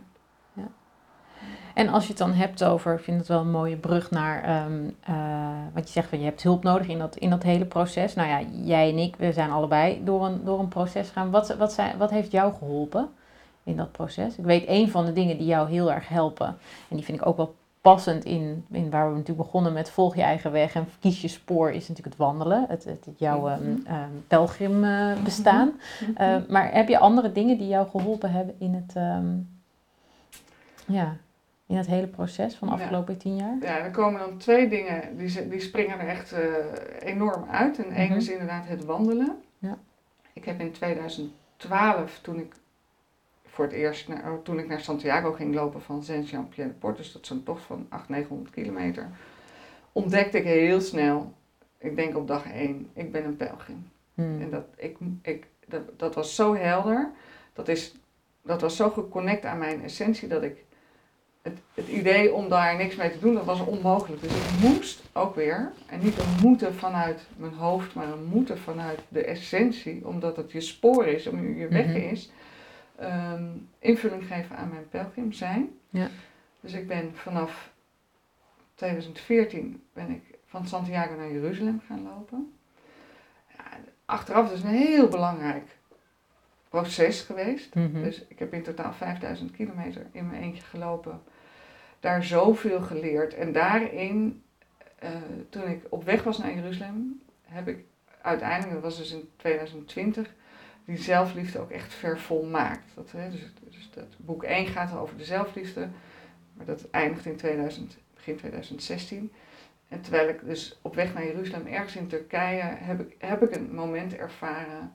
En als je het dan hebt over, ik vind het wel een mooie brug naar, ehm, eh, wat je zegt van je hebt hulp nodig in dat, in dat hele proces. Nou ja, jij en ik, we zijn allebei door een, door een proces gegaan. Wat, wat, zijn, wat heeft jou geholpen in dat proces? Ik weet een van de dingen die jou heel erg helpen, en die vind ik ook wel passend in, in waar we natuurlijk begonnen met volg je eigen weg en kies je spoor, is natuurlijk het wandelen, het, het, het jouw ehm, Mhm. ehm, pelgrim eh, bestaan. Eh, maar heb je andere dingen die jou geholpen hebben in het, ehm, ja, in het hele proces van de Ja. afgelopen tien jaar? Ja, er komen dan twee dingen, die, die springen er echt eh, enorm uit. En één Mhm. is inderdaad het wandelen. Ja. Ik heb in 2012, toen ik voor het eerst, naar, oh, toen ik naar Santiago ging lopen van Saint-Jean-Pied-de-Port, dus dat is zo'n tocht van 800, 900 kilometer, ontdekte ik heel snel, ik denk op dag 1, ik ben een pelgrim. Hmm. En dat, ik, ik, dat, dat was zo helder, dat, is, dat was zo geconnect aan mijn essentie, dat ik het, het idee om daar niks mee te doen, dat was onmogelijk. Dus ik moest ook weer, en niet een moeten vanuit mijn hoofd, maar een moeten vanuit de essentie, omdat het je spoor is, om je weg Mhm. is, ehm, invulling geven aan mijn pelgrim zijn. Ja. Dus ik ben vanaf 2014 ben ik van Santiago naar Jeruzalem gaan lopen. Ja, achteraf is een heel belangrijk proces geweest. Mhm. Dus ik heb in totaal 5000 kilometer in mijn eentje gelopen. Daar zoveel geleerd. En daarin, eh, toen ik op weg was naar Jeruzalem, heb ik uiteindelijk, dat was dus in 2020, die zelfliefde ook echt vervolmaakt. Dat, hè, dus, dus dat boek 1 gaat over de zelfliefde, maar dat eindigt in 2000, begin 2016. En terwijl ik dus op weg naar Jeruzalem, ergens in Turkije, heb ik, heb ik een moment ervaren.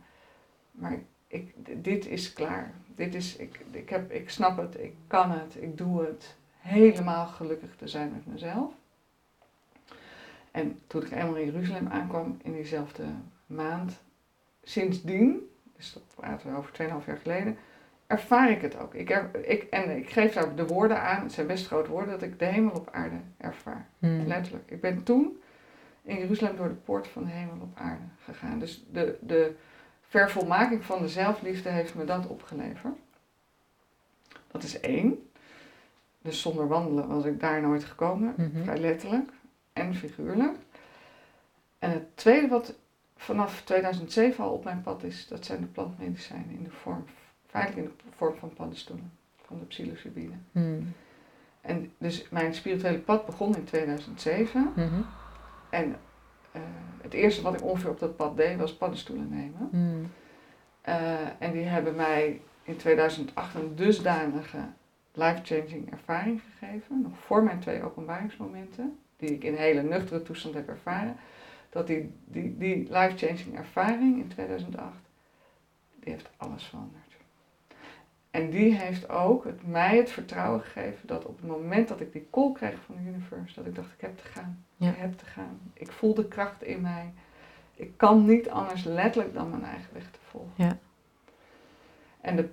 Maar ik, dit is klaar. Dit is, ik, ik, heb, ik snap het, ik kan het, ik doe het. Helemaal gelukkig te zijn met mezelf. En toen ik eenmaal in Jeruzalem aankwam in diezelfde maand, sindsdien, dus dat praten we over 2,5 jaar geleden, ervaar ik het ook. Ik er, ik, en ik geef daar de woorden aan, het zijn best grote woorden, dat ik de hemel op aarde ervaar. Hmm. Letterlijk. Ik ben toen in Jeruzalem door de poort van de hemel op aarde gegaan. Dus de, de vervolmaking van de zelfliefde heeft me dat opgeleverd. Dat is één. Dus zonder wandelen was ik daar nooit gekomen. Mhm. Vrij letterlijk en figuurlijk. En het tweede wat vanaf 2007 al op mijn pad is, dat zijn de plantmedicijnen in de vorm, feitelijk in de vorm van paddenstoelen, van de psilocybine. Hmm. En dus mijn spirituele pad begon in 2007. Mhm. En eh, het eerste wat ik ongeveer op dat pad deed was paddenstoelen nemen. Hmm. Eh, en die hebben mij in 2008 een dusdanige life-changing ervaring gegeven. Nog voor mijn twee openbaringsmomenten, die ik in hele nuchtere toestand heb ervaren. Dat die, die, die life-changing ervaring in 2008, die heeft alles veranderd. En die heeft ook het, mij het vertrouwen gegeven dat op het moment dat ik die call kreeg van de universe, dat ik dacht, ik heb te gaan. Ja. Ik heb te gaan. Ik voel de kracht in mij. Ik kan niet anders letterlijk dan mijn eigen weg te volgen. Ja. En de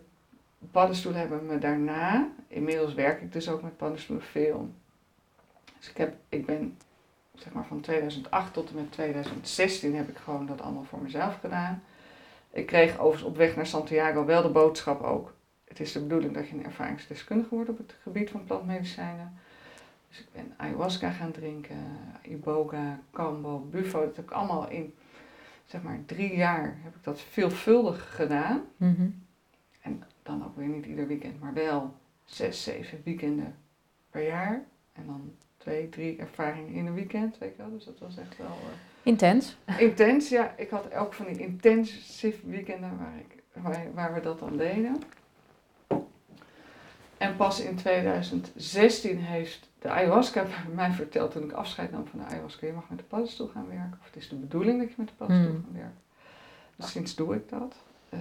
paddenstoelen hebben me daarna, inmiddels werk ik dus ook met paddenstoelen veel. Dus ik, heb, ik ben zeg maar van 2008 tot en met 2016 heb ik gewoon dat allemaal voor mezelf gedaan. Ik kreeg overigens op weg naar Santiago wel de boodschap ook. Het is de bedoeling dat je een ervaringsdeskundige wordt op het gebied van plantmedicijnen. Dus ik ben ayahuasca gaan drinken, iboga, kambo, bufo. Dat heb ik allemaal in zeg maar drie jaar heb ik dat veelvuldig gedaan. Mhm. En dan ook weer niet ieder weekend, maar wel zes, zeven weekenden per jaar. En dan twee, drie ervaringen in een weekend, weet je wel. Dus dat was echt wel Intens. eh, intens. Ja, ik had ook van die intensive weekenden waar, ik, waar, waar we dat dan deden. En pas in 2016 heeft de ayahuasca <laughs> mij verteld, toen ik afscheid nam van de ayahuasca, je mag met de paddenstoel gaan werken. Of het is de bedoeling dat je met de paddenstoel Hmm. gaat werken. Dus sinds doe ik dat. Eh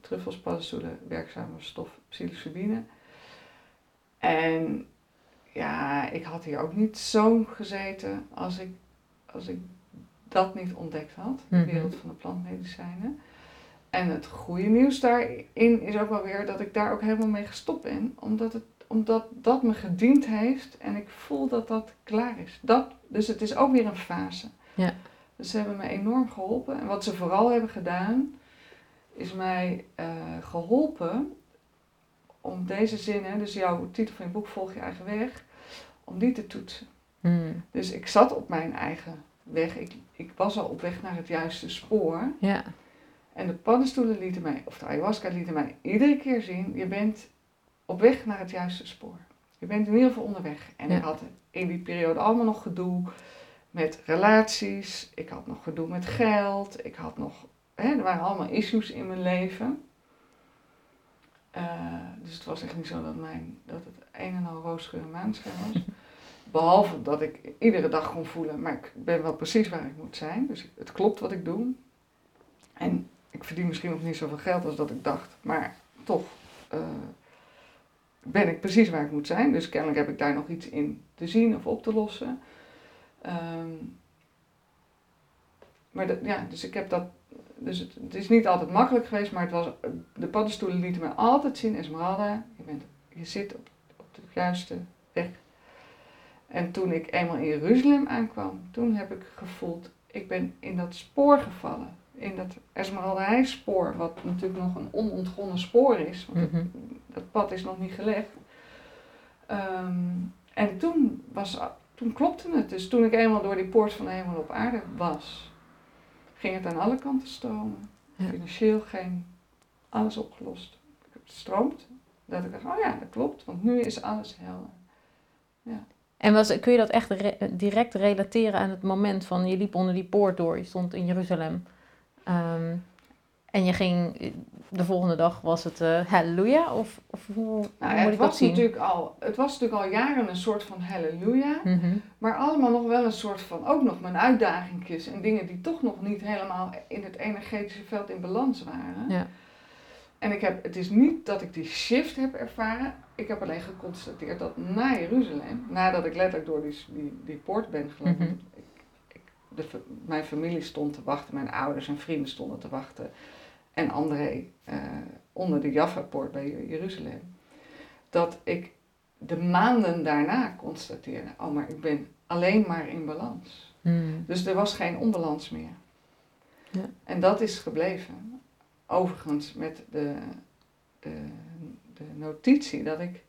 truffels, paddenstoelen, werkzame stof, psilocybine. En ja, ik had hier ook niet zo gezeten als ik, als ik dat niet ontdekt had, de Mhm. wereld van de plantmedicijnen. En het goede nieuws daarin is ook wel weer dat ik daar ook helemaal mee gestopt ben, omdat, het, omdat dat me gediend heeft en ik voel dat dat klaar is. Dat, dus het is ook weer een fase. Ja. Dus ze hebben me enorm geholpen. En wat ze vooral hebben gedaan, is mij eh, geholpen om deze zinnen, dus jouw titel van je boek Volg je eigen weg, om die te toetsen. Hmm. Dus ik zat op mijn eigen weg. Ik, ik was al op weg naar het juiste spoor. Ja. En de paddenstoelen lieten mij, of de ayahuasca lieten mij iedere keer zien, je bent op weg naar het juiste spoor. Je bent in ieder geval onderweg. En Ja. ik had in die periode allemaal nog gedoe met relaties. Ik had nog gedoe met geld. Ik had nog, hè, er waren allemaal issues in mijn leven. Eh, dus het was echt niet zo dat, mijn, dat het een en al roosgeur en maanschijn was. <laughs> Behalve dat ik iedere dag kon voelen, maar ik ben wel precies waar ik moet zijn. Dus het klopt wat ik doe. En ik verdien misschien nog niet zoveel geld als dat ik dacht. Maar toch, eh, ben ik precies waar ik moet zijn. Dus kennelijk heb ik daar nog iets in te zien of op te lossen. Ehm, maar dat, ja, dus ik heb dat. Dus het, het, is niet altijd makkelijk geweest, maar het was, de paddenstoelen lieten me altijd zien: Esmeralda, je, bent, je zit op, op de juiste weg. En toen ik eenmaal in Jeruzalem aankwam, toen heb ik gevoeld: ik ben in dat spoor gevallen. In dat Esmeralda spoor, wat natuurlijk nog een onontgonnen spoor is. Want mm dat pad is nog niet gelegd. Ehm, en toen, was, toen klopte het. Dus toen ik eenmaal door die poort van de hemel op aarde was, ging het aan alle kanten stromen. Financieel geen alles opgelost. Het stroomt. Dat ik dacht, oh ja, dat klopt, want nu is alles helder. Ja. En was, kun je dat echt direct relateren aan het moment van je liep onder die poort door, je stond in Jeruzalem. Um, en je ging, de volgende dag was het uh, halleluja? Of, of hoe, nou, moet het ik was dat zien? Natuurlijk al, het was natuurlijk al jaren een soort van halleluja. Mm Maar allemaal nog wel een soort van, ook nog mijn uitdagingjes. En dingen die toch nog niet helemaal in het energetische veld in balans waren. Ja. En ik heb, het is niet dat ik die shift heb ervaren. Ik heb alleen geconstateerd dat na Jeruzalem, nadat ik letterlijk door die, die, die poort ben gelopen. Mm ik, de, mijn familie stond te wachten, mijn ouders en vrienden stonden te wachten en André uh, onder de Jaffa-poort bij Jeruzalem, dat ik de maanden daarna constateerde, oh maar ik ben alleen maar in balans. Hmm. Dus er was geen onbalans meer. Ja. En dat is gebleven. Overigens met de, de, de notitie dat ik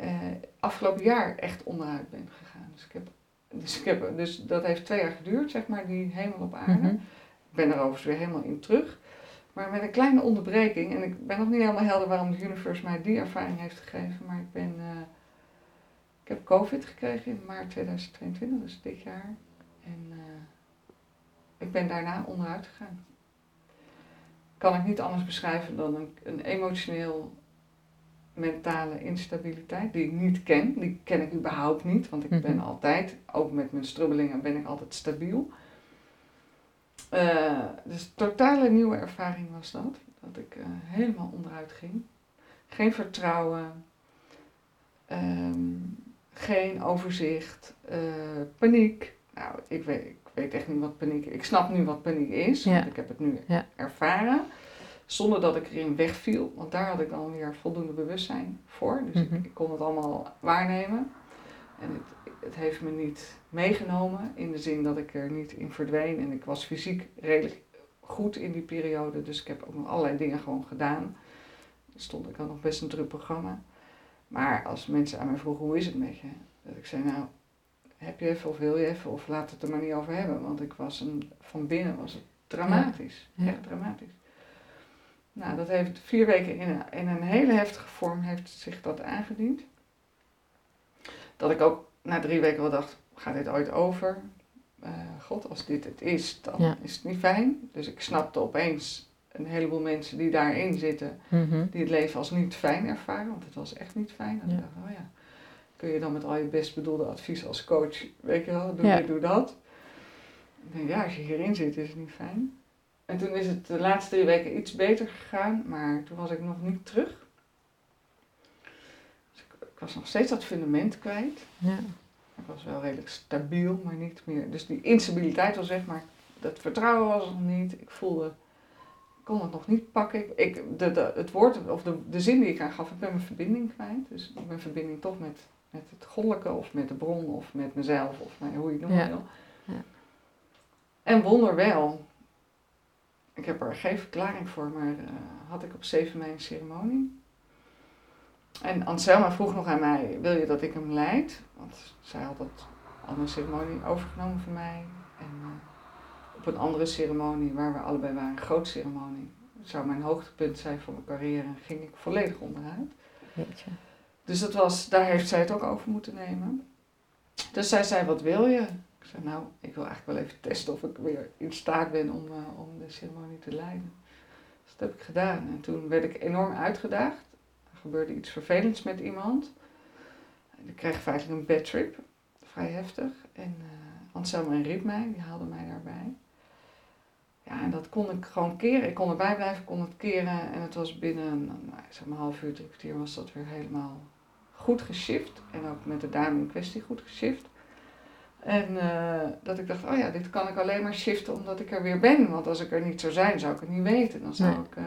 uh, afgelopen jaar echt onderuit ben gegaan. Dus, ik heb, dus, ik heb, dus dat heeft twee jaar geduurd, zeg maar, die hemel op aarde. Mhm. Ik ben er overigens weer helemaal in terug. Maar met een kleine onderbreking, en ik ben nog niet helemaal helder waarom de universe mij die ervaring heeft gegeven, maar ik ben, uh, ik heb COVID gekregen in maart 2022, dus dit jaar. En uh, ik ben daarna onderuit gegaan. Kan ik niet anders beschrijven dan een, een emotioneel mentale instabiliteit die ik niet ken. Die ken ik überhaupt niet, want ik ben mhm. altijd, ook met mijn strubbelingen, ben ik altijd stabiel. Uh, dus totale nieuwe ervaring was dat. Dat ik uh, helemaal onderuit ging. Geen vertrouwen. Um, geen overzicht. Uh, paniek. Nou, ik weet, ik weet echt niet wat paniek is. Ik snap nu wat paniek is. Want ik heb het nu ervaren. Zonder dat ik erin wegviel. Want daar had ik dan weer voldoende bewustzijn voor. Dus ik, mhm. ik, kon het allemaal waarnemen. En het, het heeft me niet meegenomen in de zin dat ik er niet in verdween. En ik was fysiek redelijk goed in die periode, dus ik heb ook nog allerlei dingen gewoon gedaan. Stond ik had nog best een druk programma. Maar als mensen aan mij vroegen hoe is het met je, dat ik zei nou, heb je even of wil je even of laat het er maar niet over hebben. Want ik was een, van binnen was het dramatisch, echt dramatisch. Nou, dat heeft vier weken in een, in een hele heftige vorm heeft zich dat aangediend. Dat ik ook na drie weken wel dacht, gaat dit ooit over? Uh, God, als dit het is, dan is het niet fijn. Dus ik snapte opeens een heleboel mensen die daarin zitten, mhm. die het leven als niet fijn ervaren, want het was echt niet fijn. En ja. ik dacht, oh ja, kun je dan met al je best bedoelde advies als coach, weet je wel, doe dit, doe dat. Ik denk, ja, als je hierin zit, is het niet fijn. En toen is het de laatste drie weken iets beter gegaan, maar toen was ik nog niet terug. Ik, ik was nog steeds dat fundament kwijt. Ja. Ik was wel redelijk stabiel, maar niet meer. Dus die instabiliteit was zeg maar, dat vertrouwen was er nog niet. Ik voelde, ik kon het nog niet pakken. Ik, de, de, het woord, of de, de zin die ik aan gaf, ik ben mijn verbinding kwijt. Dus ik ben verbinding toch met, met het goddelijke, of met de bron, of met mezelf, of nou, hoe je het noemen wil. Ja. En wonderwel, ik heb er geen verklaring voor, maar uh, had ik op 7 mei een ceremonie. En Anselma vroeg nog aan mij, wil je dat ik hem leid? Want zij had dat al een ceremonie overgenomen van mij. En uh, op een andere ceremonie waar we allebei waren, een grote ceremonie, zou mijn hoogtepunt zijn van mijn carrière en ging ik volledig onderuit. Jeetje. Dus dat was, daar heeft zij het ook over moeten nemen. Dus zij zei, wat wil je? Ik zei, nou, ik wil eigenlijk wel even testen of ik weer in staat ben om, uh, om de ceremonie te leiden. Dus dat heb ik gedaan. En toen werd ik enorm uitgedaagd gebeurde iets vervelends met iemand. Ik kreeg feitelijk een bad trip, vrij heftig. En uh, Anselmo en Riep mij, die haalden mij daarbij. Ja, en dat kon ik gewoon keren. Ik kon erbij blijven, ik kon het keren. En het was binnen nou, zeg maar een half uur, drie kwartier was dat weer helemaal goed geshift. En ook met de dame in kwestie goed geshift. En uh, dat ik dacht, oh ja, dit kan ik alleen maar shiften omdat ik er weer ben. Want als ik er niet zou zijn, zou ik het niet weten. Dan zou ik, uh,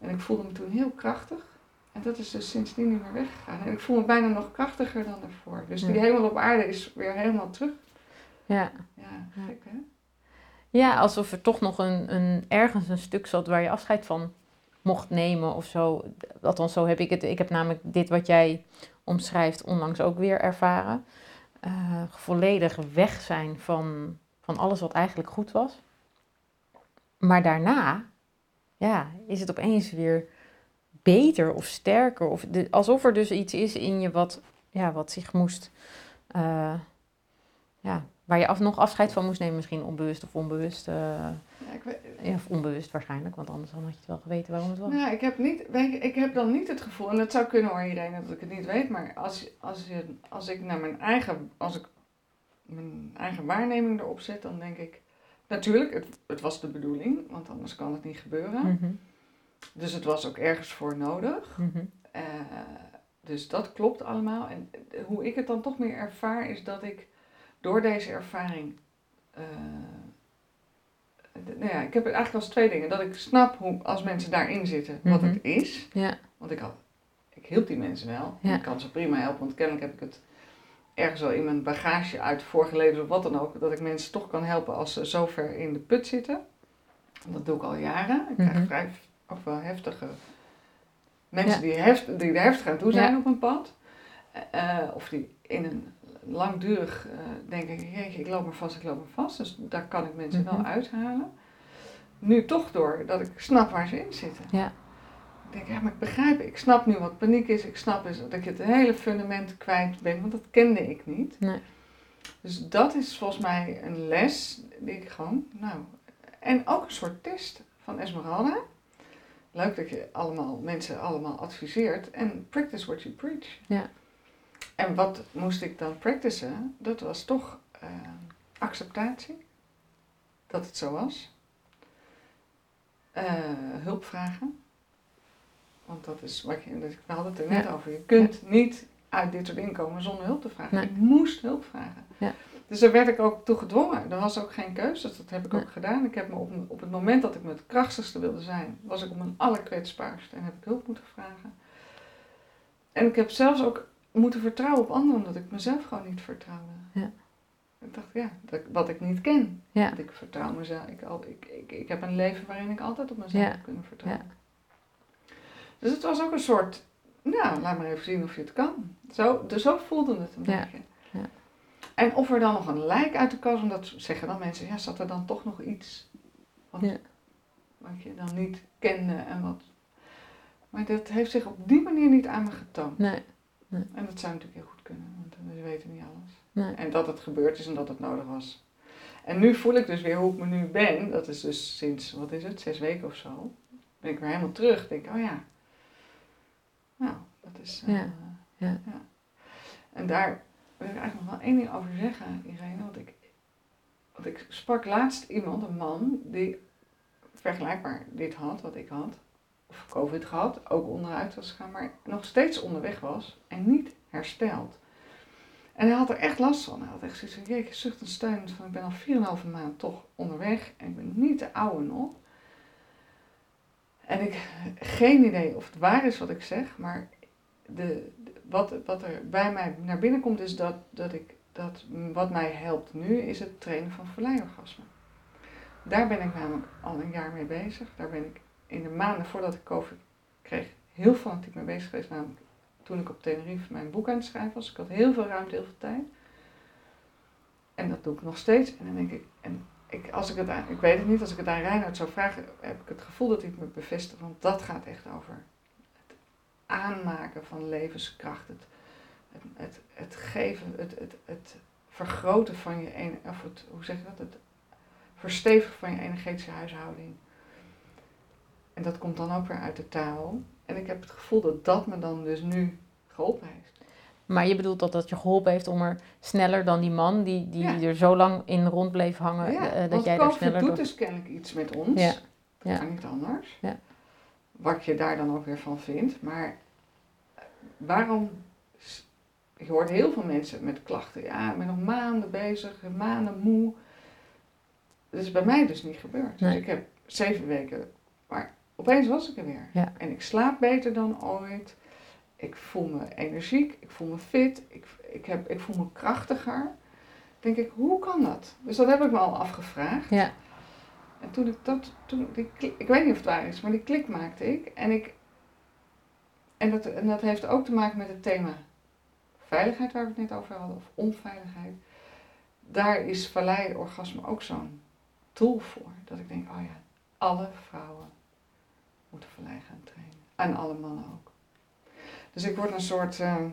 en ik voelde me toen heel krachtig. En dat is dus sindsdien niet meer weggegaan. En ik voel me bijna nog krachtiger dan ervoor. Dus die hemel op aarde is weer helemaal terug. Ja. Ja, gek hè? Ja, alsof er toch nog een, een, ergens een stuk zat waar je afscheid van mocht nemen of zo. Althans, zo heb ik het. Ik heb namelijk dit wat jij omschrijft onlangs ook weer ervaren. Uh, volledig weg zijn van, van alles wat eigenlijk goed was. Maar daarna, ja, is het opeens weer beter of sterker. Of de, alsof er dus iets is in je wat, ja, wat zich moest, uh, ja, waar je af, nog afscheid van moest nemen, misschien onbewust of onbewust. Uh, ja, ik weet, ja, of onbewust waarschijnlijk, want anders had je het wel geweten waarom het was. Nou, ik heb, niet, ik heb dan niet het gevoel, en het zou kunnen hoor iedereen dat ik het niet weet, maar als, als, je, als ik naar mijn eigen, als ik mijn eigen waarneming erop zet, dan denk ik, natuurlijk, het, het was de bedoeling, want anders kan het niet gebeuren. Mm -hmm. Dus het was ook ergens voor nodig. Mm -hmm. uh, dus dat klopt allemaal. En hoe ik het dan toch meer ervaar, is dat ik door deze ervaring. Uh, nou ja, ik heb eigenlijk als twee dingen. Dat ik snap hoe, als mensen daarin zitten, wat Mhm. het is. Ja. Want ik, had, ik hielp die mensen wel. Ja. Ik kan ze prima helpen, want kennelijk heb ik het ergens wel in mijn bagage uit vorige levens of wat dan ook. Dat ik mensen toch kan helpen als ze zo ver in de put zitten. Dat doe ik al jaren. Ik krijg Mhm. vrij ook wel heftige mensen Ja. die, heft, die er heftig aan toe zijn Ja. op een pad. Eh, of die in een langdurig eh denken, jeetje, ik loop maar vast, ik loop maar vast. Dus daar kan ik mensen Mhm. wel uithalen. Nu toch door dat ik snap waar ze in zitten. Ja. Ik denk, ja, maar ik begrijp, ik snap nu wat paniek is. Ik snap dus dat je het hele fundament kwijt bent, want dat kende ik niet. Nee. Dus dat is volgens mij een les die ik gewoon, nou... En ook een soort test van Esmeralda. Leuk dat je allemaal, mensen allemaal adviseert. En practice what you preach. Ja. En wat moest ik dan practicen? Dat was toch eh, acceptatie. Dat het zo was. Eh, hulp vragen. Want dat is wat je, we hadden het er net Ja. over. Je kunt niet uit dit soort inkomen zonder hulp te vragen. Nee. Ik moest hulp vragen. Ja. Dus daar werd ik ook toe gedwongen. Er was ook geen keuze, dus dat heb ik ook gedaan. Ik heb me op, op het moment dat ik me het krachtigste wilde zijn, was ik op mijn allerkwetsbaarste en heb ik hulp moeten vragen. En ik heb zelfs ook moeten vertrouwen op anderen, omdat ik mezelf gewoon niet vertrouwde. Ja. Ik dacht, ja, dat, wat ik niet ken. Ja. Want ik vertrouw mezelf. Ik, al, ik, ik, ik heb een leven waarin ik altijd op mezelf heb kunnen vertrouwen. Dus het was ook een soort, nou, laat maar even zien of je het kan. Zo, dus zo voelde het een Ja. beetje. En of er dan nog een lijk uit de kast, want dat zeggen dan mensen, ja, zat er dan toch nog iets wat, Ja. wat je dan niet kende en wat. Maar dat heeft zich op die manier niet aan me getoond. Nee. En dat zou natuurlijk heel goed kunnen, want we weten niet alles. Nee. En dat het gebeurd is en dat het nodig was. En nu voel ik dus weer hoe ik me nu ben. Dat is dus sinds, wat is het, zes weken of zo. Ben ik weer helemaal terug. Denk, oh ja. Nou, dat is... eh, Ja, ja. En daar wil ik eigenlijk nog wel één ding over zeggen, Irene. Want ik, want ik sprak laatst iemand, een man, die vergelijkbaar dit had, wat ik had. Of COVID gehad, ook onderuit was gegaan, maar nog steeds onderweg was en niet hersteld. En hij had er echt last van. Hij had echt zoiets van, jeetje, zucht en steun. Van, ik ben al 4,5 maand toch onderweg en ik ben niet de oude nog. En ik geen idee of het waar is wat ik zeg, maar de, de- wat, wat er bij mij naar binnen komt is dat, dat ik, dat wat mij helpt nu is het trainen van verleidorgasme. Daar ben ik namelijk al een jaar mee bezig. Daar ben ik in de maanden voordat ik COVID kreeg heel fanatiek mee bezig geweest. Namelijk toen ik op Tenerife mijn boek aan het schrijven was. Ik had heel veel ruimte, heel veel tijd. En dat doe ik nog steeds. En dan denk ik, en ik, als ik, het aan, ik weet het niet, als ik het aan Reinhard zou vragen, heb ik het gevoel dat hij het me bevestigt. Want dat gaat echt over aanmaken van levenskracht. Het, het, het, het geven, het, het, het vergroten van je, en- of het, hoe zeg je dat? Het verstevigen van je energetische huishouding. En dat komt dan ook weer uit de taal. En ik heb het gevoel dat dat me dan dus nu geholpen heeft. Maar je bedoelt dat dat je geholpen heeft om er sneller dan die man, die, die Ja. er zo lang in rond bleef hangen, Ja, eh, dat jij daar COVID sneller doet door... dus kennelijk iets met ons. Ja, Dat ja. kan niet anders. Ja. Wat je daar dan ook weer van vindt. Maar waarom... Je hoort heel veel mensen met klachten. Ja, ik ben nog maanden bezig, maanden moe. Dat is bij mij dus niet gebeurd. Nee. Dus ik heb zeven weken... Maar opeens was ik er weer. Ja. En ik slaap beter dan ooit. Ik voel me energiek, ik voel me fit, ik, ik, heb, ik voel me krachtiger. denk ik, hoe kan dat? Dus dat heb ik me al afgevraagd. Ja. En toen ik dat, toen die ik weet niet of het waar is, maar die klik maakte ik. En, ik, en, dat, en dat heeft ook te maken met het thema veiligheid waar we het net over hadden, of onveiligheid. Daar is vallei-orgasme ook zo'n tool voor. Dat ik denk, oh ja, alle vrouwen moeten vallei gaan trainen. En alle mannen ook. Dus ik word een soort, eh,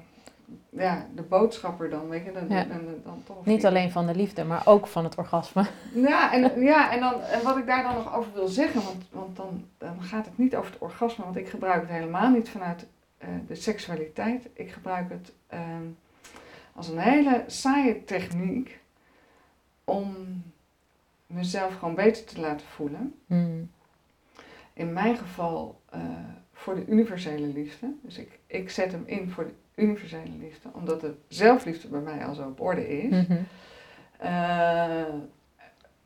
ja, de boodschapper dan, weet je. Dan, Ja. dan, dan, dan toch Niet alleen van de liefde, maar ook van het orgasme. ja, en, ja en, dan, en wat ik daar dan nog over wil zeggen, want, want dan, dan gaat het niet over het orgasme, want ik gebruik het helemaal niet vanuit eh, de seksualiteit. Ik gebruik het ehm, als een hele saaie techniek om mezelf gewoon beter te laten voelen. Hmm. In mijn geval eh, voor de universele liefde. Dus ik, ik zet hem in voor de universele liefde, omdat de zelfliefde bij mij al zo op orde is. Mhm. Eh,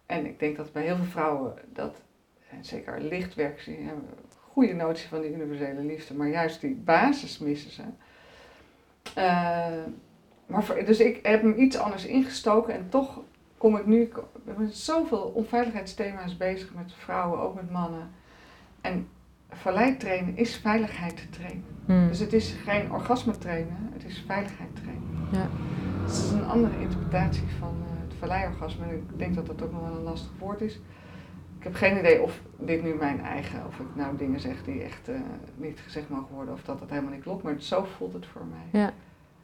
en ik denk dat bij heel veel vrouwen dat, en zeker lichtwerkers, die hebben een goede notie van die universele liefde, maar juist die basis missen ze. Eh, maar voor- dus ik heb hem iets anders ingestoken en toch kom ik nu, met zoveel onveiligheidsthema's bezig met vrouwen, ook met mannen. En vallei trainen is veiligheid trainen. Hmm. Dus het is geen orgasme trainen, het is veiligheid trainen. Ja. Dus het is een andere interpretatie van eh, het vallei-orgasme. Ik denk dat dat ook nog wel een lastig woord is. Ik heb geen idee of dit nu mijn eigen, of ik nou dingen zeg die echt eh, niet gezegd mogen worden, of dat dat helemaal niet klopt, maar zo voelt het voor mij. Ja.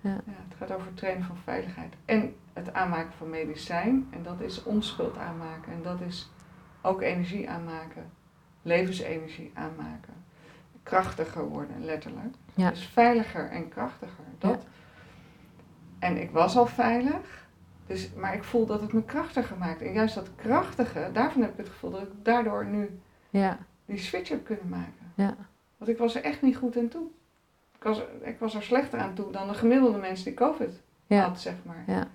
Ja. het gaat over het trainen van veiligheid en het aanmaken van medicijn. En dat is onschuld aanmaken. En dat is ook energie aanmaken, levensenergie aanmaken. Krachtiger worden, letterlijk. Ja. Dus veiliger en krachtiger. Dat. En ik was al veilig, dus, maar ik voel dat het me krachtiger maakt. En juist dat krachtige, daarvan heb ik het gevoel dat ik daardoor nu Ja. die switch heb kunnen maken. Ja. Want ik was er echt niet goed aan toe. Ik was, ik was er slechter aan toe dan de gemiddelde mensen die COVID Ja. had, zeg maar. Ja.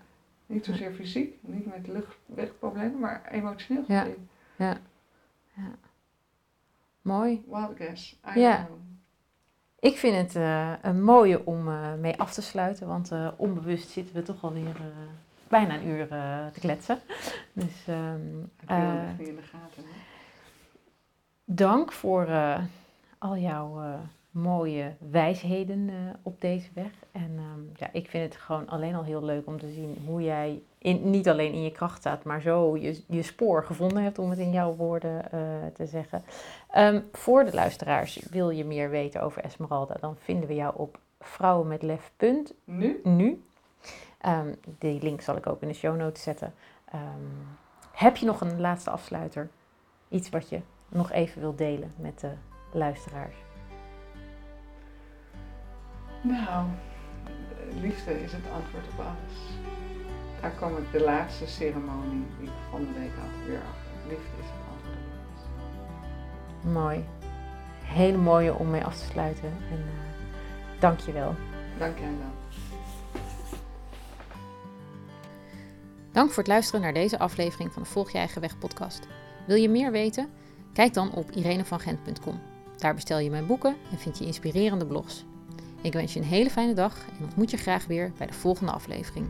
Niet zozeer fysiek, niet met luchtwegproblemen, maar emotioneel Ja. gezien. Mooi. Wild guess. I Ja. know. Ik vind het eh, een mooie om eh, mee af te sluiten, want eh, onbewust zitten we toch alweer bijna een uur te kletsen. <laughs> Dus niet in de gaten. hè? dank voor al jouw mooie wijsheden eh, op deze weg. En ehm, ja, ik vind het gewoon alleen al heel leuk om te zien hoe jij in, niet alleen in je kracht staat, maar zo je, je spoor gevonden hebt, om het in jouw woorden eh, te zeggen. Ehm, voor de luisteraars, wil je meer weten over Esmeralda, dan vinden we jou op vrouwenmetlef.nu. Nu? Ehm, die link zal ik ook in de show notes zetten. Heb je nog een laatste afsluiter? Iets wat je nog even wilt delen met de luisteraars? Nou, liefde is het antwoord op alles. Daar kwam ik de laatste ceremonie die ik van de week had weer achter. Liefde is het antwoord op alles. Mooi. Hele mooie om mee af te sluiten. En eh dank je wel. Dank jij wel. Dank voor het luisteren naar deze aflevering van de Volg je eigen weg podcast. Wil je meer weten? Kijk dan op irenevangent.com. Daar bestel je mijn boeken en vind je inspirerende blogs. Ik wens je een hele fijne dag en ontmoet je graag weer bij de volgende aflevering.